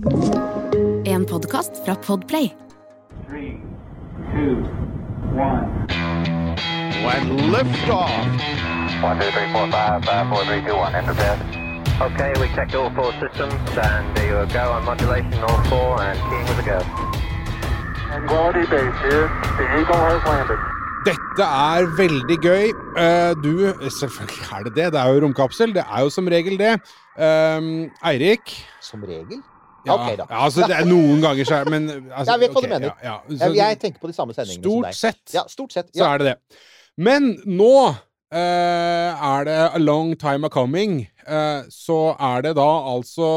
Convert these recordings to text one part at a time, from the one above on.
En podkast fra Podplay. Three, two, one. When liftoff. One, two, three, four, five, five, four, three, two, one. Enter bed. Okay, we checked all four systems, and there you go on modulation, all four, and keying with a go. Quality base here. The Eagle has landed. Dette er veldig gøy. Eh, du Selvfølgelig er det det. Det er jo romkapsel. Det er jo som regel det. Um, Eirik Som regel? Ja, okay, da. Ja, altså, det er noen ganger så er Men altså, Jeg vet hva okay, du mener. Ja, ja. Så, Jeg, tenker på de samme sendingene som deg. sett Ja, stort sett. så er det det. Men nå uh, er det a long time a coming. Uh, så er det da altså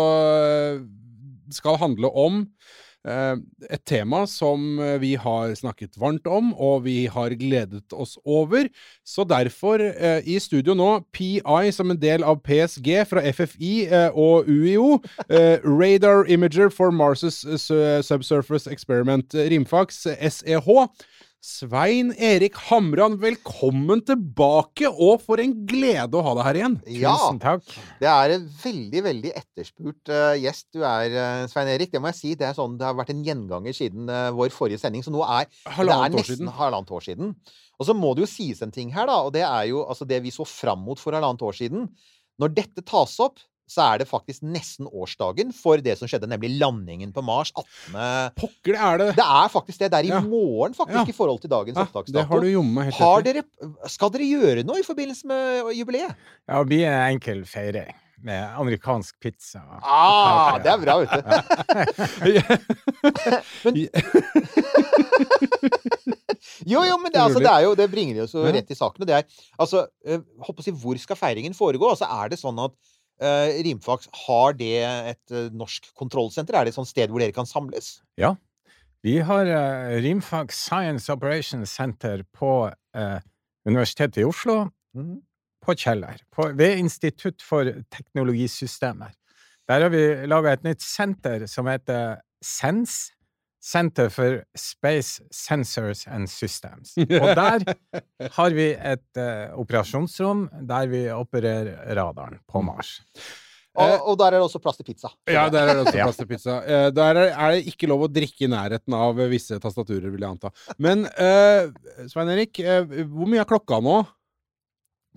Det skal handle om eh, et tema som eh, vi har snakket varmt om, og vi har gledet oss over. Så derfor, eh, i studio nå, PI som en del av PSG fra FFI eh, og UiO. Eh, Radar Imager for Mars' eh, Subsurface Experiment, eh, Rimfax, eh, SEH. Svein Erik Hamran, velkommen tilbake, og for en glede å ha deg her igjen. Ja, Tusen takk. det er en veldig, veldig etterspurt uh, gjest du er, uh, Svein Erik. Det må jeg si. Det, er sånn, det har vært en gjenganger siden uh, vår forrige sending, så nå er det er nesten siden. halvannet år siden. Og så må det jo sies en ting her, da, og det er jo altså det vi så fram mot for halvannet år siden. Når dette tas opp, så er det faktisk nesten årsdagen for det som skjedde, nemlig landingen på Mars 18. Pokker, det er det. Det er faktisk det. Det er i Ja. morgen, faktisk, Ja. i forhold til dagens Ja, opptaksdato. det har du jomme helt Har dere, skal dere gjøre noe i forbindelse med jubileet? Ja, det blir en enkel feiring med amerikansk pizza. Ah, det er bra, vet du. Men, jo, jo, men det, altså, det, jo, det bringer oss jo rett i saken. og Det er, altså, håper å si, hvor skal feiringen foregå? Altså, er det sånn at eh, Rimfax, har det et eh, norsk kontrollsenter? Er det et sånt sted hvor dere kan samles? Ja. Vi har uh, Rimfags Science Operations Center på eh, Universitetet i Oslo, på Kjeller, på, ved Institutt for teknologisystemer. Der har vi laga et nytt senter som heter SENS. Center for Space Sensors and Systems. Og der har vi et uh, operasjonsrom der vi opererer radaren på Mars. Og, og der er det også plass til pizza. Ja, der er det også plass til pizza. Eh, der er, det ikke lov å drikke i nærheten av eh, visse tastaturer, vil jeg anta. Men uh, Svein Erik, eh, hvor mye er klokka nå?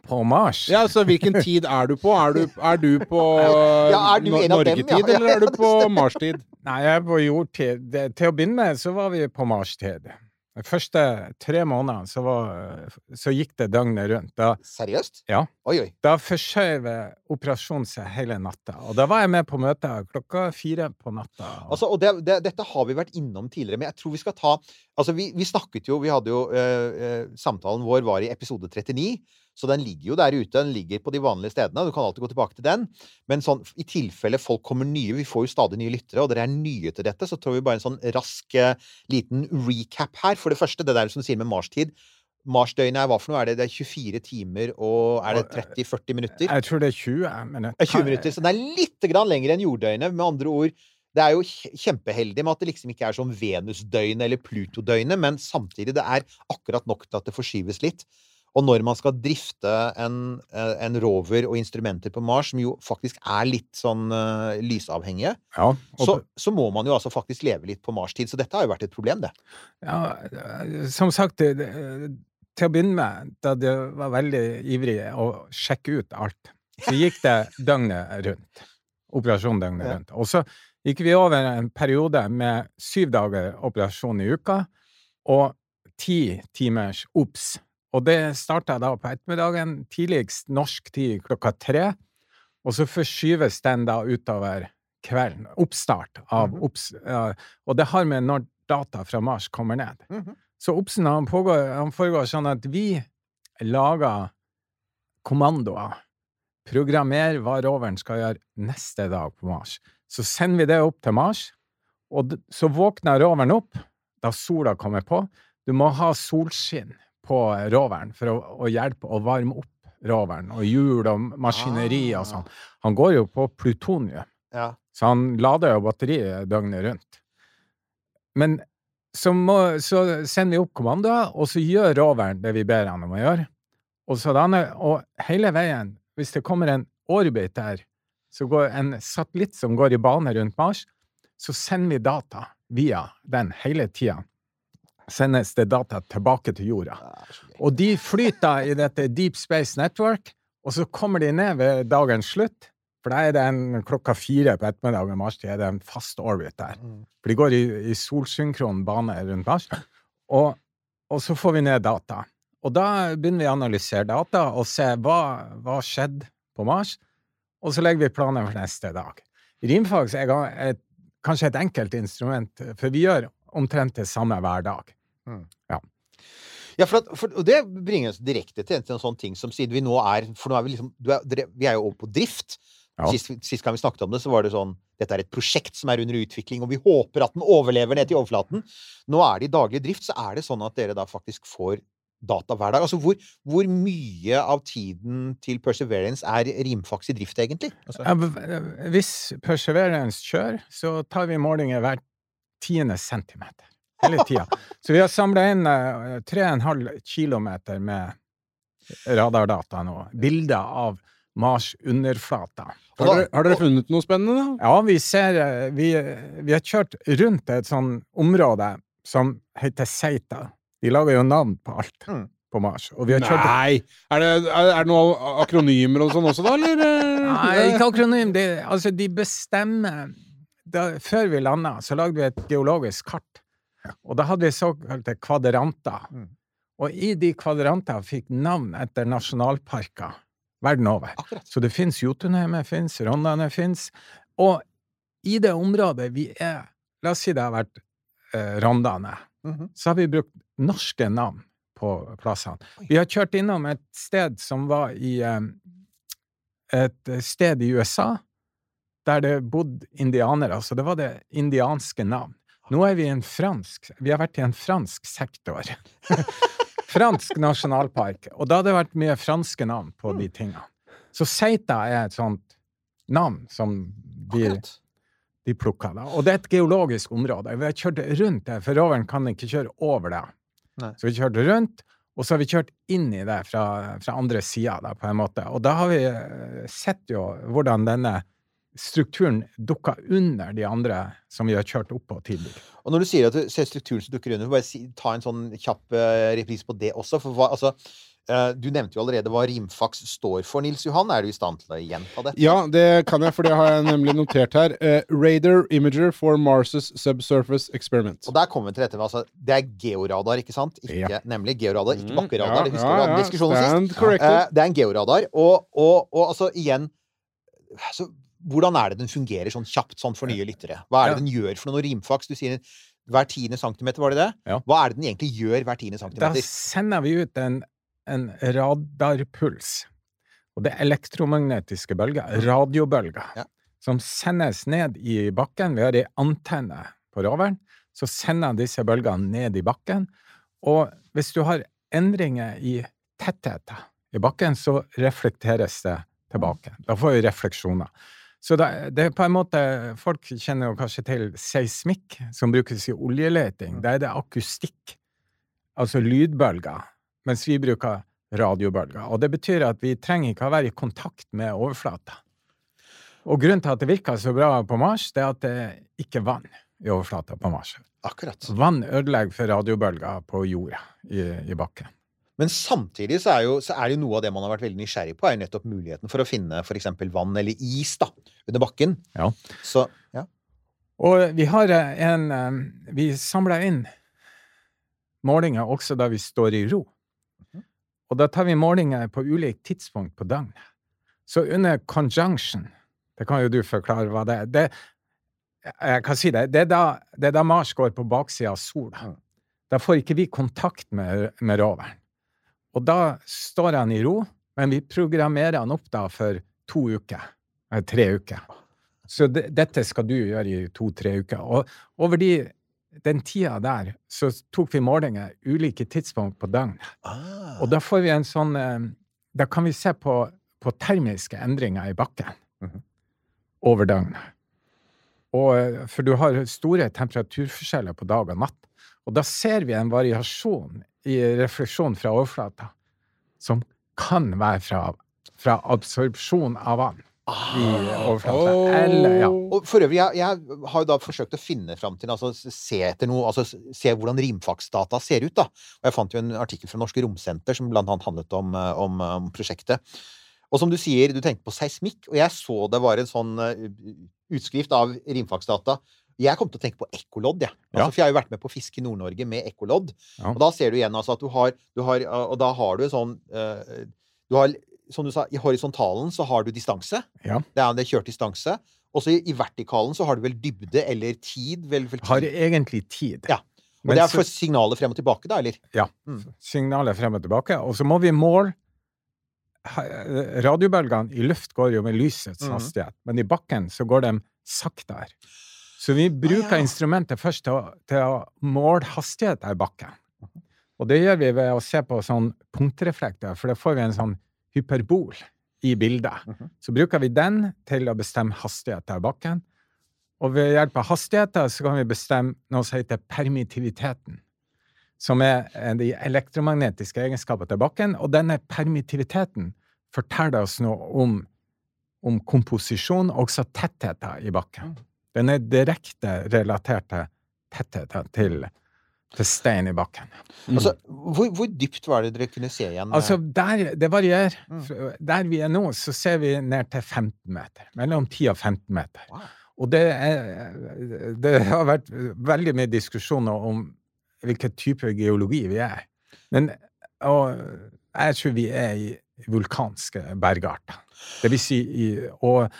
På Mars? Ja, altså Hvilken tid er du på? Er du, er du på Ja, er du no- en ja? Eller er du på Mars-tid? Nei, jeg er på jordtid. Det, til å begynne med så var vi på Mars-tid. De første tre månedene så, var, så gikk det døgnet rundt. Da, Seriøst? Ja. Oi, oi. da forskjøv operasjonen seg hele natta. Og da var jeg med på møtet klokka fire på natta. Altså, og det, det, dette har vi vært innom tidligere, men jeg tror vi skal ta Altså, vi, vi snakket jo Vi hadde jo eh, Samtalen vår var i episode 39, så den ligger jo der ute. Den ligger på de vanlige stedene. Du kan alltid gå tilbake til den. Men sånn, i tilfelle folk kommer nye Vi får jo stadig nye lyttere, og dere er nye til dette, så tror vi bare en sånn rask eh, liten recap her. For det første, det der som du sier med Mars-tid. Marsdøgnet er hva for noe? Er det, det er 24 timer og Er det 30-40 minutter? Jeg tror det er 20 minutter. 20 minutter, så det er litt grann lenger enn jorddøgnet. Med andre ord, det er jo kjempeheldig med at det liksom ikke er som Venusdøgnet eller Plutodøgnet, men samtidig det er akkurat nok til at det forskyves litt. Og når man skal drifte en, eh, en rover og instrumenter på Mars, som jo faktisk er litt sånn uh, lysavhengige, Ja, så, så må man jo altså faktisk leve litt på Mars-tid. Så dette har jo vært et problem, det. ja, som sagt, det, det, til å begynne med, da de var veldig ivrig å sjekke ut alt, så gikk det døgnet rundt. Operasjon døgnet rundt. Og så gikk vi over en periode med syv dager operasjon i uka og ti timers OBS. Og det starta da på ettermiddagen, tidligst norsk tid klokka tre. Og så forskyves den da utover kvelden. Oppstart av Mhm. OBS. ja, og det har med når data fra Mars kommer ned. Mhm. Så OBS-en han pågår, han foregår sånn at vi lager kommandoer. Programmer hva roveren skal gjøre neste dag på Mars. Så sender vi det opp til Mars, og så våkner roveren opp da sola kommer på. Du må ha solskinn på roveren for å, å hjelpe å varme opp roveren, og hjul og maskineri og Ah. sånn. Han går jo på plutonium. Ja. Så han lader jo batteriet døgnet rundt. Men så, må, så sender vi opp kommandoer, og så gjør roveren det vi ber han om å gjøre. Og, så da, og hele veien, hvis det kommer en orbit der, så går en satellitt som går i bane rundt Mars, så sender vi data via den hele tida. Sendes det data tilbake til jorda. Og de flyter i dette Deep Space Network, og så kommer de ned ved dagens slutt. For da er det en klokka fire på ettermiddag ved Mars, er det en fast orbit der. For de går i, i solsynkron bane rundt Mars. Og, og så får vi ned data. Og da begynner vi å analysere data og se hva, som skjedde på Mars, og så legger vi planer for neste dag. Rimfags er et, kanskje et enkelt instrument, for vi gjør omtrent det samme hver dag. Ja, for, at, for og det bringer oss direkte til en, til en sånn ting som siden vi nå er For nå er vi liksom du er, Vi er jo over på drift. Ja. Sist, sist gang vi snakket om det, så var det sånn Dette er et prosjekt som er under utvikling, og vi håper at den overlever ned til overflaten. Nå er det i daglig drift, så er det sånn at dere da faktisk får data hver dag. Altså hvor, hvor mye av tiden til Perseverance er rimfaks i drift, egentlig? Altså, Hvis Perseverance kjører, så tar vi målinger hver tiende centimeter. Hele tida. Så vi har samla inn eh, 3,5 kilometer med radardata nå. Bilder av Mars underflata. Har dere, har dere funnet noe spennende, da? Ja, vi ser eh, Vi, vi har kjørt rundt et sånn område som heter Seita. De lager jo navn på alt Mm. på Mars. Og vi har kjørt Nei! Er det, er, er det noen akronymer og sånn også, da, eller? Nei, ikke akronym. De, altså, de bestemmer da, Før vi landa, så lagde vi et geologisk kart. Og da hadde vi såkalte kvadranter. Mm. Og i de kvadrantene fikk navn etter nasjonalparker verden over. akkurat. Så det fins Jotunheimet, fins Rondane fins. Og i det området vi er La oss si det har vært eh, Rondane. Mhm. Så har vi brukt norske navn på plassene. Vi har kjørt innom et sted som var i eh, Et sted i USA der det bodde indianere. Så det var det indianske navn. Nå er vi i en fransk Vi har vært i en fransk sektor. fransk nasjonalpark. Og da hadde det vært mye franske navn på de tingene. Så Seita er et sånt navn som de, de plukka. Da. Og det er et geologisk område. Vi har kjørt rundt det, for roveren kan ikke kjøre over det. Nei. Så vi kjørte rundt, og så har vi kjørt inn i det fra, fra andre sida, på en måte. Og da har vi eh, sett jo hvordan denne strukturen dukka under de andre som vi har kjørt opp på tidligere. Og når du sier at du ser strukturen som dukker under, bare si, ta en sånn kjapp uh, repris på det også. For hva, altså, eh, du nevnte jo allerede hva Rimfax står for, Nils Johan. Er du i stand til å gjenta det? Ja, det kan jeg, for det har jeg nemlig notert her. Uh, Radar Imager for Mars' Subsurface Experiment. Og der kommer vi til dette med altså, Det er georadar, ikke sant? Ikke, Ja. Nemlig georadar, ikke Mm, Ja, det husker ja, vi hadde ja. diskusjonen sist. Uh. Eh, det er en georadar. Og, og, og altså, igjen altså, Hvordan er det den fungerer sånn kjapt, sånn for nye lyttere? Hva er det den gjør for noe rimfaks? Du sier hver tiende centimeter, var det det? Ja. Hva er det den egentlig gjør hver tiende centimeter? Da sender vi ut en, en radarpuls. Og det er elektromagnetiske bølger, radiobølger, Ja. som sendes ned i bakken. Vi har ei antenne på roveren. Så sender disse bølgene ned i bakken. Og hvis du har endringer i tettheten i bakken, så reflekteres det tilbake. Da får vi refleksjoner. Så det, det er på en måte Folk kjenner jo kanskje til seismikk, som brukes i oljeleting. Da er det akustikk, altså lydbølger, mens vi bruker radiobølger. Og det betyr at vi trenger ikke å være i kontakt med overflata. Og grunnen til at det virker så bra på Mars, det er at det ikke er vann i overflata på Mars. Akkurat. Vann ødelegger for radiobølger på jorda i, i bakken. Men samtidig så er, jo, så er det jo noe av det man har vært veldig nysgjerrig på, er jo nettopp muligheten for å finne f.eks. vann eller is da, under bakken. Ja. Så ja. Og vi har eh, en eh, Vi samler inn målinger også da vi står i ro. Og da tar vi målinger på ulikt tidspunkt på døgnet. Så under conjunction Det kan jo du forklare hva det er. Det, jeg kan si det. Det er da, det er da Mars går på baksida av sola. Da får ikke vi kontakt med, med roveren. Og da står han i ro, men vi programmerer han opp da for to uker. Eller tre uker. Så det, dette skal du gjøre i to-tre uker. Og over de, den tida der så tok vi målinger ulike tidspunkt på døgnet. Ah. Og da får vi en sånn eh, Da kan vi se på, på termiske endringer i bakken Mhm. over døgnet. Og, eh, for du har store temperaturforskjeller på dag og natt. Og da ser vi en variasjon i refleksjon fra overflata som kan være fra, fra absorpsjon av vann. i overflata. Eller, ja. Og for øvrig, jeg, jeg har jo da forsøkt å finne fram til altså se etter noe, altså se hvordan rimfagsdata ser ut, da. Og jeg fant jo en artikkel fra Norske Romsenter som blant annet handlet om, eh, om, om prosjektet. Og som du sier, du tenker på seismikk, og jeg så det var en sånn uh, utskrift av rimfagsdata. Jeg kom til å tenke på ekkolodd, jeg. Ja. Altså, for jeg har jo vært med på Fisk i Nord-Norge med ekkolodd. Ja. Og da ser du igjen altså, at du har, du har Og da har du en sånn uh, Du har som du sa, i horisontalen så har du distanse. Ja. Det er, det er kjørt distanse. Og så i, i, vertikalen så har du vel dybde eller tid. Vel, vel tid. Har egentlig tid. Ja. Og Men det er for signalet frem og tilbake, da, eller? Ja. Mm. Signalet frem og tilbake. Og så må vi måle Radiobølgene i luft går jo med lysets mm. hastighet, men i bakken så går de saktere. Så vi bruker ah, ja. instrumentet først til å, til å måle hastigheten i bakken. Mhm. Og det gjør vi ved å se på sånn punktreflekter, for da får vi en sånn hyperbol i bildet. Mm -hmm. Så bruker vi den til å bestemme hastigheten i bakken. Og ved hjelp av hastigheten så kan vi bestemme noe som heter permittiviteten. Som er de elektromagnetiske egenskapene til bakken. Og denne permittiviteten forteller oss noe om, om komposisjon og også tettheten i bakken. Den er direkte relatert til tettheten til til stein i bakken. Mm. Altså, hvor, hvor, dypt var det dere kunne se igjen? Altså, der, Det varierer. Mm. Der vi er nå, så ser vi ned til 15 meter. Mellom 10 og 15 meter. Wow. Og det, er, det har vært veldig mye diskusjoner om hvilken type geologi vi er. Men og jeg tror vi er i vulkanske bergarter. Det vil si i, og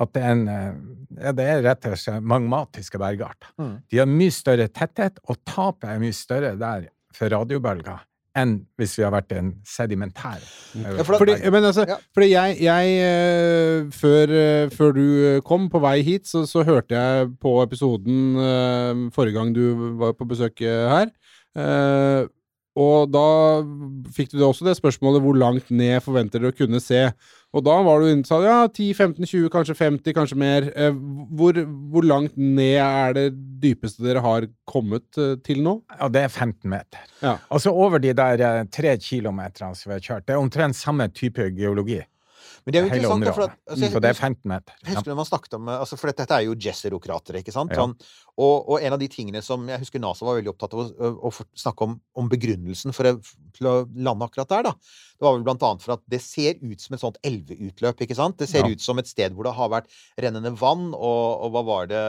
at det er, en, eh, ja, det er rett og slett magmatiske bergarter. Mm. De har mye større tetthet, og tapet er mye større der for radiobølger enn hvis vi har vært en sedimentær ja, for fordi, men altså, ja. fordi jeg, jeg uh, før, uh, før, du kom på vei hit, så, så hørte jeg på episoden forrige gang du var på besøk her. og da fikk du også det spørsmålet hvor langt ned forventer du å kunne se. Og da var du inne sa ja, 10-15-20, kanskje 50, kanskje mer. Eh, hvor, hvor, langt ned er det dypeste dere har kommet eh, til nå? Ja, det er 15 meter. Ja. Altså over de der eh, tre kilometerne som vi har kjørt. Det er omtrent samme type geologi. Men det er jo interessant, for at, altså, jeg, så det er 15 meter. Jeg husker når man snakket om altså, For dette, dette er jo Jezero-krateret, ikke sant? Sånn, og, og, en av de tingene som jeg husker NASA var veldig opptatt av å, å, å snakke om, om begrunnelsen for å, lande akkurat der, da. Det var vel blant annet for at det ser ut som et sånt elveutløp, ikke sant? Det ser ja. ut som et sted hvor det har vært rennende vann, og, og hva var det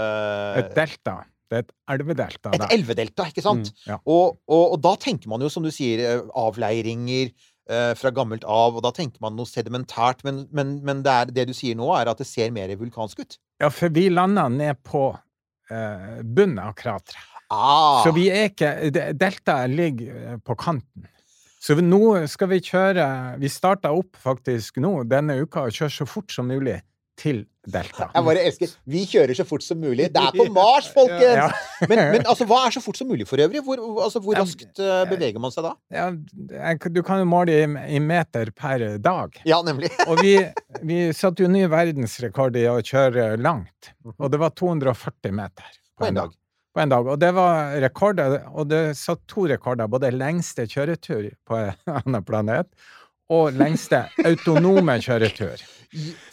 Et delta. Det er et elvedelta. Et elvedelta, ikke sant? Mm, ja. og, og, og, da tenker man jo, som du sier, eh, avleiringer, Eh, fra gammelt av, og da tenker man noe sedimentært. Men, men, men det, er, det, du sier nå, er at det ser mer vulkansk ut? Ja, for vi landa ned på eh, bunnen av krateret. Ah. Så vi er ikke Deltaet ligger eh, på kanten. Så nå skal vi kjøre Vi starta opp faktisk nå denne uka og kjøre så fort som mulig til Delta. Jeg bare elsker Vi kjører så fort som mulig. Det er på Mars, folkens! Ja. men, men, altså, hva er så fort som mulig for øvrig? Hvor, altså, hvor raskt uh, beveger man seg da? Ja, du kan jo måle i, i, meter per dag. Ja, nemlig. og vi, vi satte jo ny verdensrekord i å kjøre langt. Og det var 240 meter på, en dag. dag. På en dag. Og det var rekorder, og det satt to rekorder. Både lengste kjøretur på en annen planet og lengste autonome kjøretur.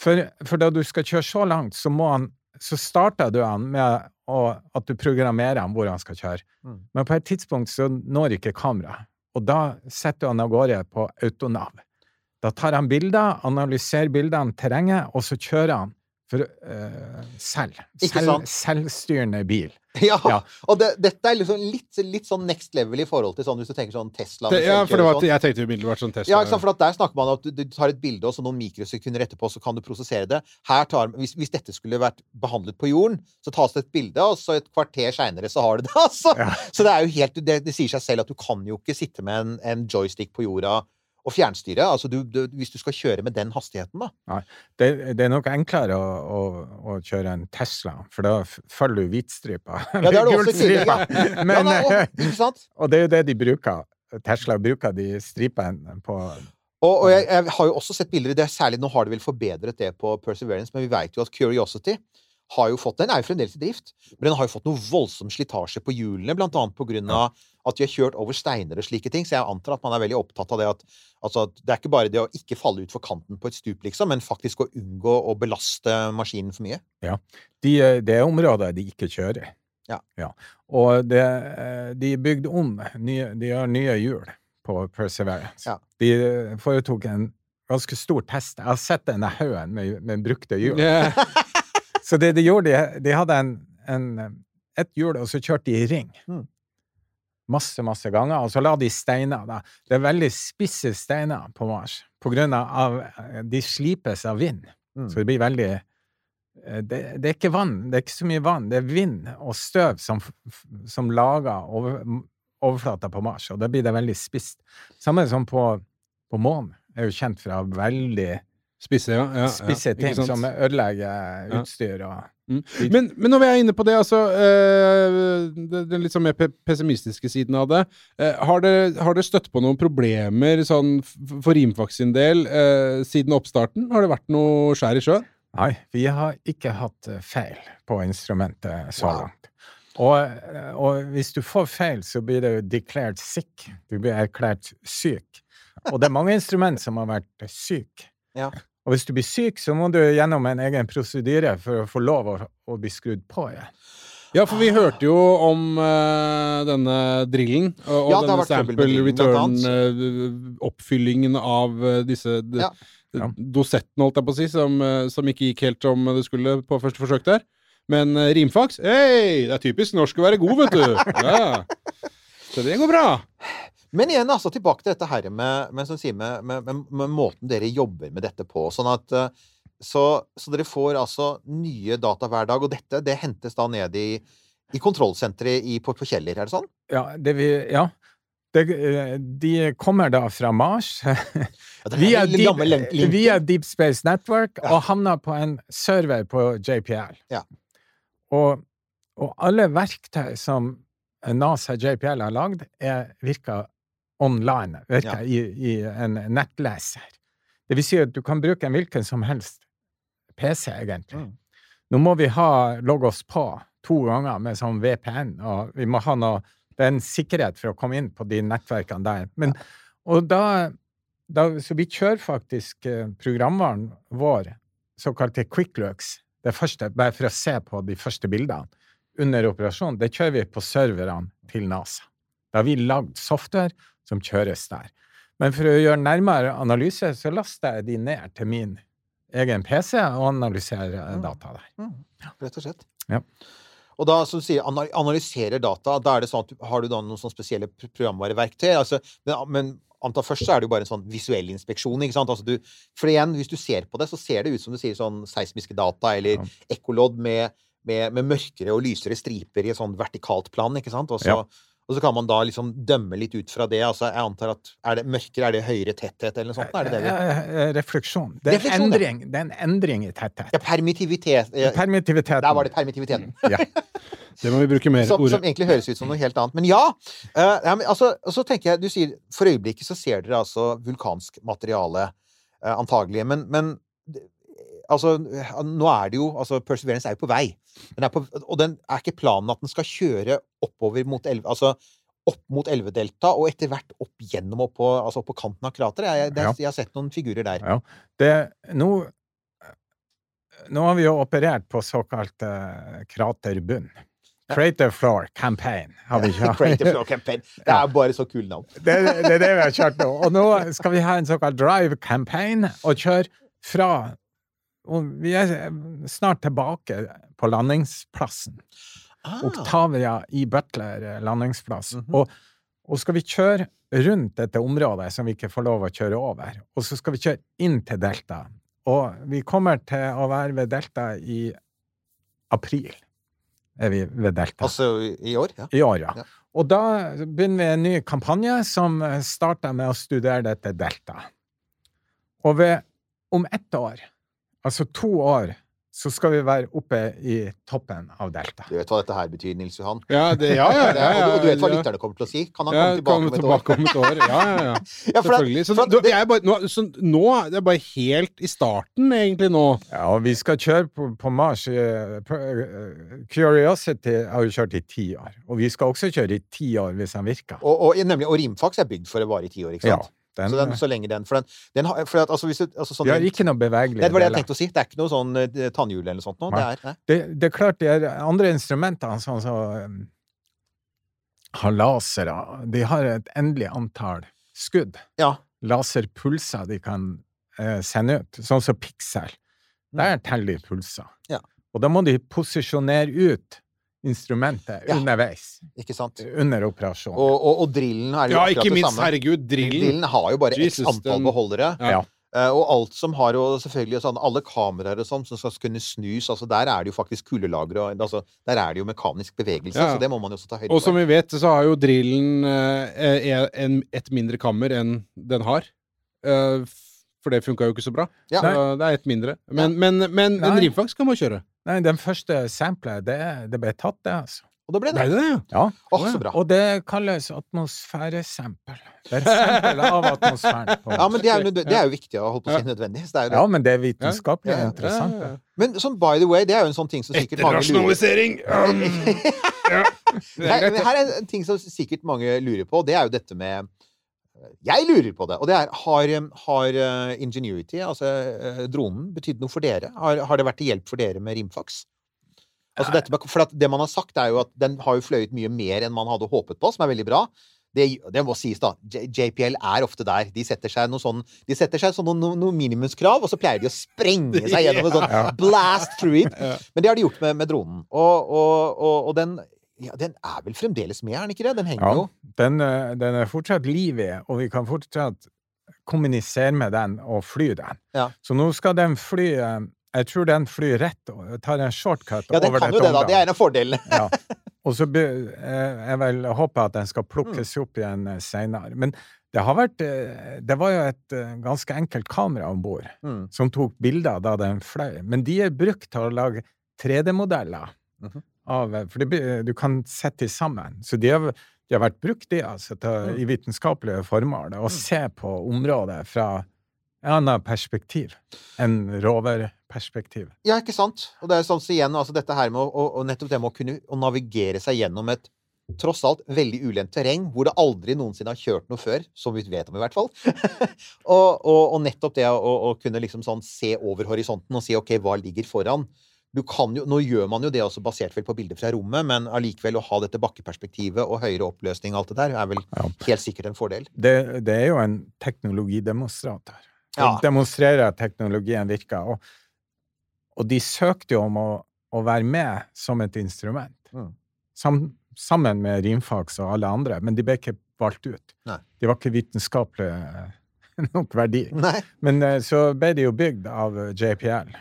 For, for, da du skal kjøre så langt, så, han, så starter du han med å, at du programmerer han hvor han skal kjøre. Mm. Men på et tidspunkt så når ikke kameraet, og da setter du han av gårde på autonav. Da tar han bilder, analyserer bildene, terrenget, og så kjører han for uh, selv. selv selvstyrende bil. Ja, ja. og det, dette er liksom litt, litt, sånn next level i forhold til sånn hvis du tenker sånn Tesla det, Ja, for det var, sånn. jeg tenkte umiddelbart sånn Tesla. Ja, ikke sant, for der snakker man om at du, du, tar et bilde, og så noen mikrosekunder etterpå så kan du prosessere det. Her tar, hvis, hvis, dette skulle vært behandlet på jorden, så tas det et bilde, og så et kvarter seinere så har du det, altså! Ja. Så det er jo helt det, det, sier seg selv at du kan jo ikke sitte med en, en joystick på jorda og fjernstyre. Altså du, du, hvis du skal kjøre med den hastigheten, da. Ja, det, det, er nok enklere å, å, å, kjøre en Tesla, for da følger du hvitstripa. Ja, det er det også tidligere. Men, ja, da, ikke sant? Og det er jo det de bruker. Tesla bruker de stripene på og, og jeg, jeg, har jo også sett bilder i det særlig Nå har de vel forbedret det på Perseverance, men vi vet jo at Curiosity har jo fått Den er jo fremdeles i drift, men den har jo fått noe voldsom slitasje på hjulene, blant annet på grunn av at de har kjørt over steiner og slike ting. Så jeg antar at man er veldig opptatt av det at altså, det er ikke bare det å ikke falle utfor kanten på et stup, liksom, men faktisk å unngå å belaste maskinen for mye. Ja. De, eh, det er områder de ikke kjører. Ja. Og det, eh, de bygde om nye, De har nye hjul på Perseverance. Ja. De eh, foretok en ganske stor test. Jeg har sett denne haugen med, med brukte hjul. Yeah. Så det de gjorde, de, de hadde en, en, et hjul, og så kjørte de i ring. Mm. Masse, masse ganger. Og så la de steiner. Da. Det er veldig spisse steiner på Mars. På grunn av De slipes av vind. Mm. Så det blir veldig eh, det, det er ikke vann. Det er ikke så mye vann. Det er vind og støv som, som lager over, overflata på Mars, og da blir det veldig spisst. Samme som på, på månen. Er jo kjent fra veldig Spisse, ja. ja, spisse ting som ødelegger utstyr og Mm. Men, men når vi er inne på det, altså øh, Den litt sånn mer pessimistiske siden av det. Øh, har, det støtt på noen problemer sånn for Rimfax sin del øh, siden oppstarten? Har det vært noe skjær i sjøen? Nei, vi har ikke hatt feil på instrumentet så Wow. langt. Og, og hvis du får feil, så blir det jo declared sick. Du blir erklært syk. Og det er mange instrument som har vært syke. Ja. Og hvis du blir syk, så må du gjennom en egen prosedyre for å få lov å, å bli skrudd på igjen. Ja, for vi hørte jo om uh, denne drillen og, og Ja, denne sample return-oppfyllingen av uh, disse de, Ja. Ja. dosettene, holdt jeg på å si, som, eh, som ikke gikk helt som det skulle på første forsøk der. Men eh, rimfaks, hei! Det er typisk norsk å være god, vet du. Ja. Så det går bra. Men igjen, altså, tilbake til dette her med, med, med, med, med, med måten dere jobber med dette på. Sånn at eh, så, så dere får altså nye data hver dag, og dette det hentes da ned i, i kontrollsenteret i- på, på Kjeller, er det sånn? Ja, det vi, ja. Det, eh, de kommer da fra Mars via, deep, via Deep Space Network Ja. og havner på en server på JPL. Ja. Og, og alle verktøy som NASA JPL har lagd, er, virker online, virker Ja. i, i en nettleser. Det vil si at du kan bruke en hvilken som helst PC, egentlig. Mm. Nå må vi ha logge oss på to ganger med sånn VPN, og vi må ha noe Det er en sikkerhet for å komme inn på de nettverkene der. Men, og da, da Så vi kjører faktisk eh, programvaren vår, såkalte quicklooks, det første, bare for å se på de første bildene under operasjonen, det kjører vi på serverne til NASA. Da har vi lagd software som kjøres der. Men for å gjøre nærmere analyse, så laster jeg de ned til min egen PC og analyserer eh, Mm. data der. Rett og slett. Ja. Og da, som du sier, analyserer data, da er det sånn at har du da noen sånne spesielle programvareverktøy? Altså, men, men anta først så er det jo bare en sånn visuell inspeksjon, ikke sant? Altså du, for igjen, hvis du ser på det, så ser det ut som du sier sånn seismiske data, eller Ja. ekkolodd med, med, med mørkere og lysere striper i et sånn vertikalt plan, ikke sant? Og så, Ja. Og så kan man da liksom dømme litt ut fra det. Altså, jeg antar at er det mørkere, er det høyere tetthet, eller noe sånt? Er det det vi Eh, eh, Refleksjon. Det er, en Refleksjon, endring, det er en endring i tetthet. Ja, permittivitet. eh, Permittiviteten. Der var det permittiviteten. Ja. Det må vi bruke mer Som, ordet. som egentlig høres ut som noe helt annet. Men ja! Uh, ja men, altså, og så tenker jeg, du sier For øyeblikket så ser dere altså vulkansk materiale, uh, antagelig. Men, men altså, nå er det jo altså Perseverance er jo på vei. Den på, og den er ikke planen at den skal kjøre oppover mot elve... Altså opp mot elvedelta, og etter hvert opp gjennom opp på, altså opp på kanten av krateret. Jeg, Ja. jeg har sett noen figurer der. Ja. Det, nå, nå har vi jo operert på såkalt uh, kraterbunn. Crater Floor Campaign har vi kjørt. Crater Floor Campaign. Det er bare så kule navn. Det, det er det vi har kjørt nå. Og nå skal vi ha en såkalt drive campaign og kjøre fra og Vi er snart tilbake på landingsplassen. Ah, Octavia i Butler landingsplass. Mm -hmm. og, og skal vi kjøre rundt dette området som vi ikke får lov å kjøre over, og så skal vi kjøre inn til Delta. Og vi kommer til å være ved Delta i april. Er vi ved Delta. altså i i år? Ja. I år, ja. Ja. Og da begynner vi en ny kampanje som starter med å studere dette delta. Og ved, om ett år, altså to år så skal vi være oppe i toppen av delta. Du vet hva dette her betyr, Nils Johan? Ja, det, ja, ja, Det ja, ja, og, du vet hva lytterne kommer til å si? Kan han Ja, komme tilbake om et år? tilbake om et år. Ja, ja, ja. Det- Selvfølgelig. Så, det- jeg er bare, nå, så nå er bare helt i starten, egentlig, nå. Ja, og vi skal kjøre på, på Mars. eh, på, eh, Curiosity har jo kjørt i ti år, og vi skal også kjøre i ti år hvis den virker. Og, og, nemlig, og Rimfax er bygd for å vare i ti år, ikke sant? Ja? Den, så, den, så lenge den For den, den har for at, altså, hvis du, altså, sånn, vi har ikke noe bevegelig det var det jeg tenkte å si. Det er ikke noe sånn eh, tannhjul eller noe sånt noe. Det er. Det, det er klart, det er andre instrumenter, som um, har lasere, de har et endelig antall skudd. Ja. Laserpulser de kan eh, sende ut, sånn som Pixel. Der teller de pulser. Mm. Ja. Og da må de posisjonere ut instrumentet Ja. underveis, Ikke sant? under operasjonen. Og, og, og drillen er jo Ja, akkurat ikke det minst, samme. herregud, drillen. Drillen har jo bare Jesus, x antall den- beholdere. Ja. Uh, og alt som har jo selvfølgelig sånn, alle kameraer og sånn som skal kunne snus, altså der er det jo faktisk kuldelagre og altså, Der er det jo mekanisk bevegelse, Ja. så det må man jo også ta høyde Og som vi vet, så har jo drillen eh, en, et mindre kammer enn den har. Uh, for det funka jo ikke så bra. Ja. Så det er ett mindre. Men, men, men en Nei. kan man kjøre. Nei, den første samplet, det, det ble tatt, det, altså. Og da ble Ble det. det det, ja? Ja. Åh, så bra. Og det kalles atmosfæresampel. Det er sampel av atmosfæren. på Ja, men det er jo, det er jo viktig å holde på å si nødvendig. Det er jo det. Ja, men det er vitenskapelig Ja, interessant. Ja, ja, ja. Men sånn by the way, det er jo en sånn ting som sikkert mange lurer! Um, ja. Det er Her, her er en ting som sikkert mange lurer på, det er jo dette med Jeg lurer på det, og det er Har, har eh, Ingenuity, altså eh, dronen, betydd noe for dere? Har, har det vært til hjelp for dere med rimfax? Altså dette for at det man har sagt, er jo at den har jo fløyet mye mer enn man hadde håpet på, som er veldig bra. Det, det må sies, da. JPL er ofte der. De setter seg noe sånn De setter seg sånn noen, noen minimumskrav, og så pleier de å sprenge seg gjennom en sånn blast through it. Men det har de gjort med, med dronen. Og, og, og, og den ja, den er vel fremdeles med, er den ikke det? Den henger Ja, jo. den, eh, den er fortsatt liv i, og vi kan fortsatt kommunisere med den og fly den. Ja. Så nå skal den fly eh, Jeg tror den flyr rett og tar en shortcut Ja, den kan jo det, da. Det er en av fordelene. ja. Og så eh, jeg vil håpe at den skal plukkes Mm. opp igjen seinere. Men det har vært Det var jo et ganske enkelt kamera om bord Mm. som tok bilder da den fløy. Men de er brukt til å lage 3D-modeller Mhm. Av eh, For det, du kan sette de sammen. Så de har, de har vært brukt de, altså, til, Mm. i vitenskapelige formål. Å se på området fra et annet perspektiv enn roverperspektiv. Ja, ikke sant? Og det er sånn så igjen, altså dette her med å, å nettopp det med å kunne å navigere seg gjennom et tross alt veldig ulendt terreng, hvor det aldri noensinne har kjørt noe før, som vi vet om i hvert fall. og, og, og nettopp det å, å kunne liksom sånn se over horisonten og si ok, hva ligger foran? Du kan jo, nå gjør man jo det også basert vel på bilder fra rommet, men allikevel å ha dette bakkeperspektivet og høyere oppløsning og alt det der, er vel Ja. helt sikkert en fordel. det, det er jo en teknologidemonstrator. her. Ja. demonstrerer at teknologien virker. Og, og de søkte jo om å, å være med som et instrument. Mm. Sam, sammen med rimfags og alle andre, men de ble ikke valgt ut. Nei. De var ikke vitenskapelig eh, nok verdi. Nei. Men eh, så ble de jo bygd av JPL.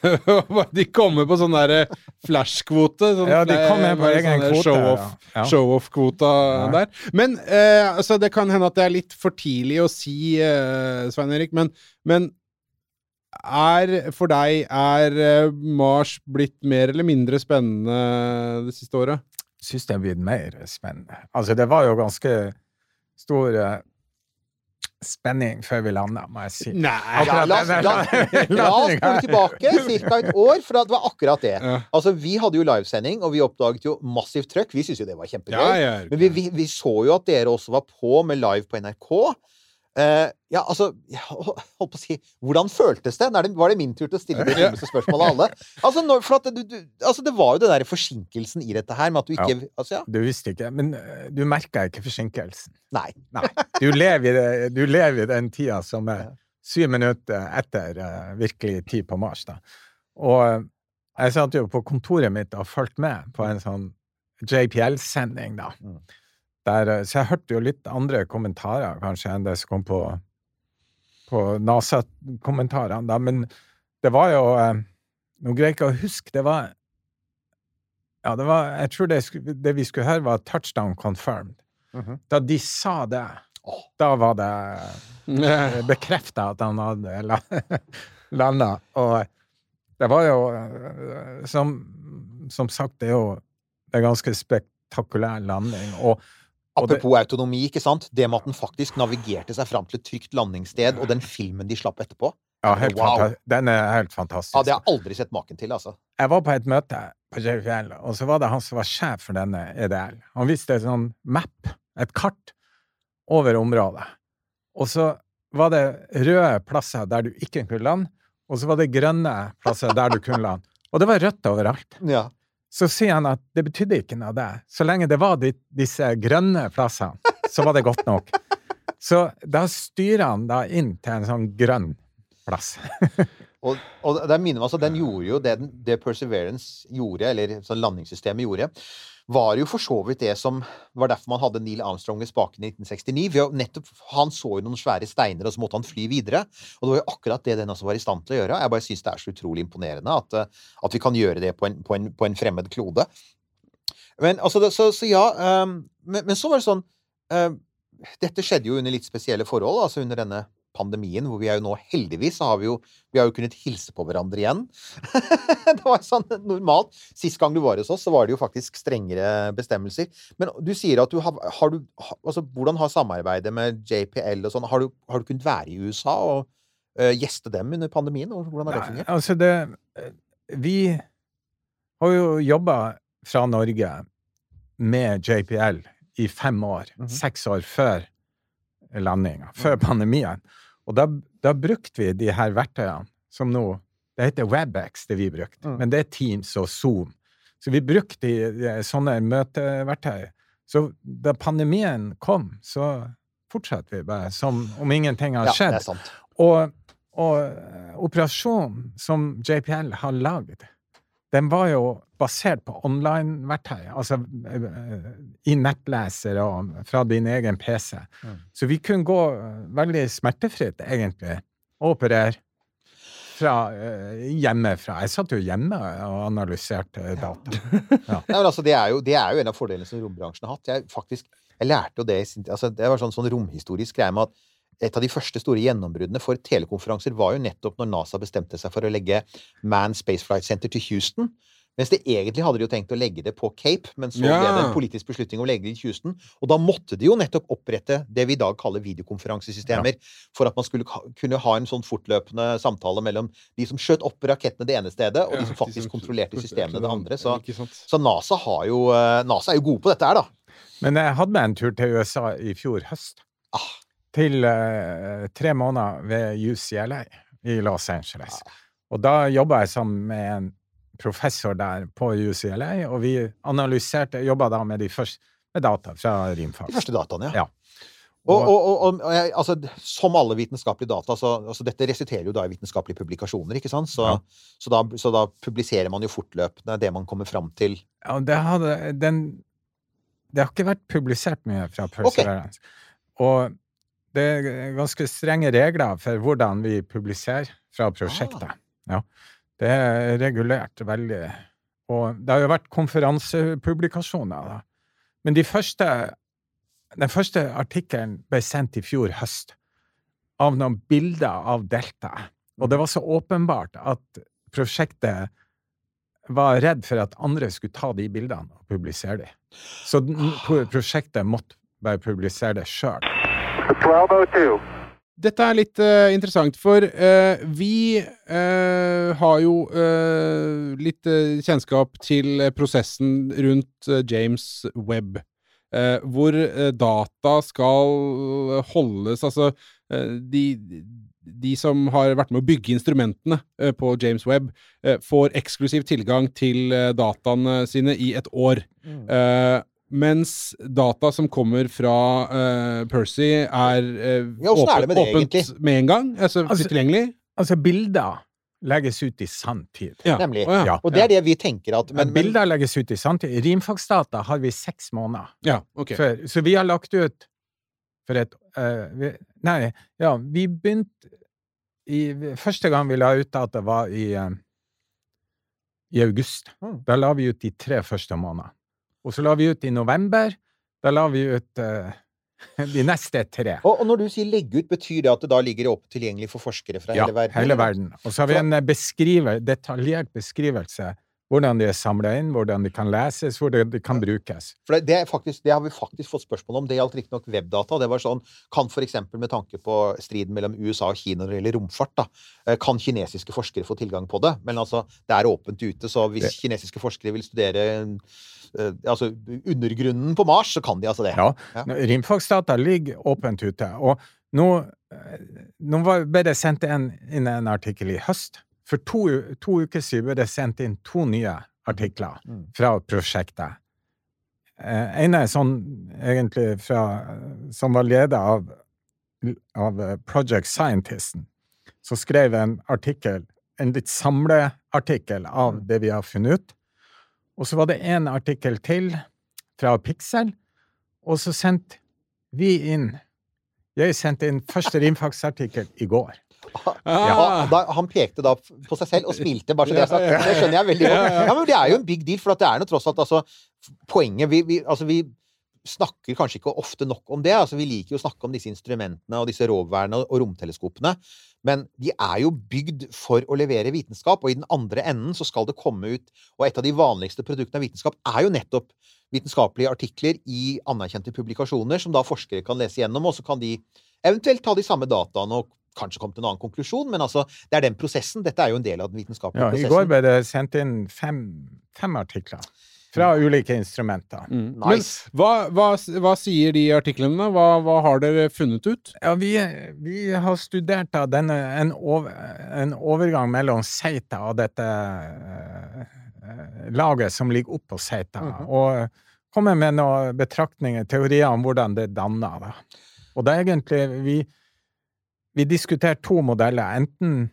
de kommer på sånn derre flashkvote. Sånn Ja, de kommer på egen sånn kvote. Show-off ja. show-off-kvota Ja. der. Men eh, altså, det kan hende at det er litt for tidlig å si, eh, Svein Erik, men, men er for deg er eh, Mars blitt mer eller mindre spennende det siste året? Syns det er blitt mer spennende. Altså, det var jo ganske stor eh, spenning før vi landa, må jeg si. Nei Ja, la, oss- la, la oss spole tilbake ca. et år, for det var akkurat det. Ja. Altså, Vi hadde jo livesending, og vi oppdaget jo massivt trøkk. Vi syntes jo det var kjempegøy. Ja, ja, Men vi, vi, vi så jo at dere også var på med live på NRK. Eh, ja, altså Holdt på å si Hvordan føltes det? Det? Var det min tur til å stille det Ja. dummeste spørsmålet av alle? Altså, når, for at du, du, altså, det var jo den der forsinkelsen i dette her med at du ikke Altså, ja. Du visste ikke, men eh, du merka ikke forsinkelsen. Nei. Nei. Du lever det, du lever i den tida som er syv minutter etter eh, virkelig tid på Mars. Da. Og jeg satt jo på kontoret mitt og fulgte med på en sånn JPL-sending, da. Mm. Der, eh, så jeg hørte jo litt andre kommentarer, kanskje, enn det som kom på, på NASA-kommentarene, da. Men det var jo eh, Nå greier jeg ikke å huske. Det var Ja, det var Jeg tror det, det vi skulle høre, var 'touchdown confirmed'. Mhm. Da de sa det, da var det bekrefta at han hadde la- landa. Og Det var jo eh, Som, som sagt, det er jo en ganske spektakulær landing. Og, det, Apropos autonomi, ikke sant? Det med at den faktisk navigerte seg fram til et trygt landingssted, og den filmen de slapp etterpå. ja, helt Wow. den er helt fantastisk. Ja, det har jeg aldri sett maken til, altså. Jeg var på et møte på JVL, og så var det han som var sjef for denne EDL. Han viste et sånn map, et kart, over området. Og så var det røde plasser der du ikke kunne lande, og så var det grønne plasser der du kunne lande. Og det var rødt overalt. Ja. Så sier han at det betydde ikke noe, det. Så lenge det var de, disse grønne plassene, så var det godt nok. Så da styrer han da inn til en sånn grønn plass. Og, og det minner meg altså, den gjorde jo det, det Perseverance gjorde, eller sånn landingssystemet gjorde, var jo for så vidt det som var derfor man hadde Neil Armstrong ved spaken i 1969. nettopp, Han så jo noen svære steiner, og så måtte han fly videre. Og det var jo akkurat det den også var i stand til å gjøre. Jeg bare syns det er så utrolig imponerende at, eh, at vi kan gjøre det på en, på en, på en fremmed klode. Men altså, så, så ja um, men, men så var det sånn ehm, Dette skjedde jo under litt spesielle forhold, altså under denne pandemien, hvor vi er jo nå heldigvis så har vi jo vi har jo kunnet hilse på hverandre igjen. det var sånn normalt. Sist gang du var hos oss, så var det jo faktisk strengere bestemmelser. Men du sier at du har, har du Altså, hvordan har samarbeidet med JPL og sånn Har du, har du kunnet være i USA og uh, gjeste dem under pandemien? og Hvordan har det fungert? altså det Vi har jo jobba fra Norge med JPL i fem år. Mhm. Seks år før landinga, før pandemien. Og da, da brukte vi de her verktøyene som nå Det heter WebEx, det vi brukte, Mm. men det er Teams og Zoom. Så vi brukte sånne møteverktøy. Så da pandemien kom, så fortsatte vi bare som om ingenting har Ja, skjedd. sant. Og, og operasjonen som JPL har lagd, den var jo basert på online-verktøy, altså eh, i nettleser og fra din egen PC. Mm. Så vi kunne gå eh, veldig smertefritt, egentlig, og operere fra eh, hjemmefra. Jeg satt jo hjemme og analyserte data. Nei, men altså, det, er jo, det er jo en av fordelene som rombransjen har hatt. Jeg, faktisk, jeg lærte jo det i sin tid. Altså, det var sånn, sånn romhistorisk greie med at et av de første store gjennombruddene for telekonferanser var jo nettopp når NASA bestemte seg for å legge Man Space Flight Center til Houston. Mens det egentlig hadde de jo tenkt å legge det på Cape, men så ble det en politisk beslutning om å legge det i Houston. Og da måtte de jo nettopp opprette det vi i dag kaller videokonferansesystemer, for at man skulle kunne ha en sånn fortløpende samtale mellom de som skjøt opp rakettene det ene stedet, og de som faktisk kontrollerte systemene det andre. Så, så NASA, har jo, eh, NASA er jo gode på dette her, da. Men jeg hadde med en tur til USA i fjor høst. Ah. Til eh, tre måneder ved UCLA i Los Angeles. Og da jobba jeg sammen med en professor der på UCLA, og vi analyserte Jobba da med de første med data fra Rimfax. De første dataene, Ja. Og, og, og, og, og jeg, altså, som alle vitenskapelige data, så altså, dette resulterer jo da i vitenskapelige publikasjoner, ikke sant? Så, Ja. så, da, så da publiserer man jo fortløpende det man kommer fram til. Ja, det hadde den Det har ikke vært publisert mye fra Perseverance. Og det er ganske strenge regler for hvordan vi publiserer fra prosjektet. Ja. Det er regulert veldig. Og det har jo vært konferansepublikasjoner, da. Men de første Den første artikkelen ble sendt i fjor høst av noen bilder av Delta. Og det var så åpenbart at prosjektet var redd for at andre skulle ta de bildene og publisere dem. Så prosjektet måtte bare publisere det sjøl. 1202. Dette er litt uh, interessant, for uh, vi uh, har jo eh, litt kjennskap til prosessen rundt James Webb. eh, hvor data skal holdes Altså, de, de som har vært med å bygge instrumentene på James Webb, får eksklusiv tilgang til dataene sine i et år. Eh, mens data som kommer fra uh, Percy, er, uh, Ja, åssen er det med det, åpent egentlig? med en gang. Altså, Altså- tilgjengelig. Altså, bilder legges ut i sanntid. Ja. Nemlig. Oh, ja. Og det er det vi tenker at Men, men, men, bilder legges ut i sanntid. Rimfagsdata har vi seks måneder ja, ok. før. Så vi har lagt ut for et uh, vi, Nei, ja, vi begynte i Første gang vi la ut data, var i, i august. Mm. Da la vi ut de tre første månedene. Og så la vi ut i november. Da la vi ut uh, De neste tre. Og, og når du sier legge ut, betyr det at det da ligger opp tilgjengelig for forskere fra Ja, hele verden? Ja, hele verden. Og så har vi en eh, beskriver, detaljert beskrivelse hvordan de er samla inn, hvordan de kan leses, hvordan de kan brukes. For det, faktisk, det har vi faktisk fått spørsmål om. Det gjaldt riktignok webdata. Det var sånn, Kan f.eks. med tanke på striden mellom USA og Kina når det gjelder romfart, da, eh, kan kinesiske forskere få tilgang på det? Men altså, det er åpent ute, så hvis Det- kinesiske forskere vil studere eh, altså undergrunnen på Mars, så kan de altså det. Ja. Ja. Rimfagsdata ligger åpent ute. Og nå, eh, nå ble det sendt inn en artikkel i høst. For to, to uker siden ble det sendt inn to nye artikler Mm. fra prosjektet. Eh, ene er sånn egentlig fra Som var leder av, av eh, Project Scientisten. som skrev en artikkel, en litt samleartikkel av Mm. det vi har funnet ut. Og så var det en artikkel til fra Pixel, og så sendte vi inn Jeg sendte inn første rimfagsartikkel i går. Ja, da, han pekte da på seg selv og smilte, bare så det er sagt. Det skjønner jeg veldig godt. Ja, men det er jo en big deal, for at det er nå tross alt altså Poenget vi, vi, altså, vi snakker kanskje ikke ofte nok om det. altså Vi liker jo å snakke om disse instrumentene og disse rovværene og romteleskopene. Men de er jo bygd for å levere vitenskap, og i den andre enden så skal det komme ut Og et av de vanligste produktene av vitenskap er jo nettopp vitenskapelige artikler i anerkjente publikasjoner, som da forskere kan lese gjennom, og så kan de eventuelt ta de samme dataene og kanskje kommet til en annen konklusjon, men altså, det er den prosessen. Dette er jo en del av den vitenskapelige Ja, I går ble det sendt inn fem, fem artikler fra ulike instrumenter. Mm. Nice. Men hva, hva, hva sier de artiklene? Hva, hva har dere funnet ut? Ja, vi, vi har studert da denne, en, over, en overgang mellom Seita og dette eh, laget som ligger oppå Seita, Mhm. og kommer med noen betraktninger, teorier om hvordan det danner. Da. Og det er egentlig Vi, vi diskuterer to modeller, enten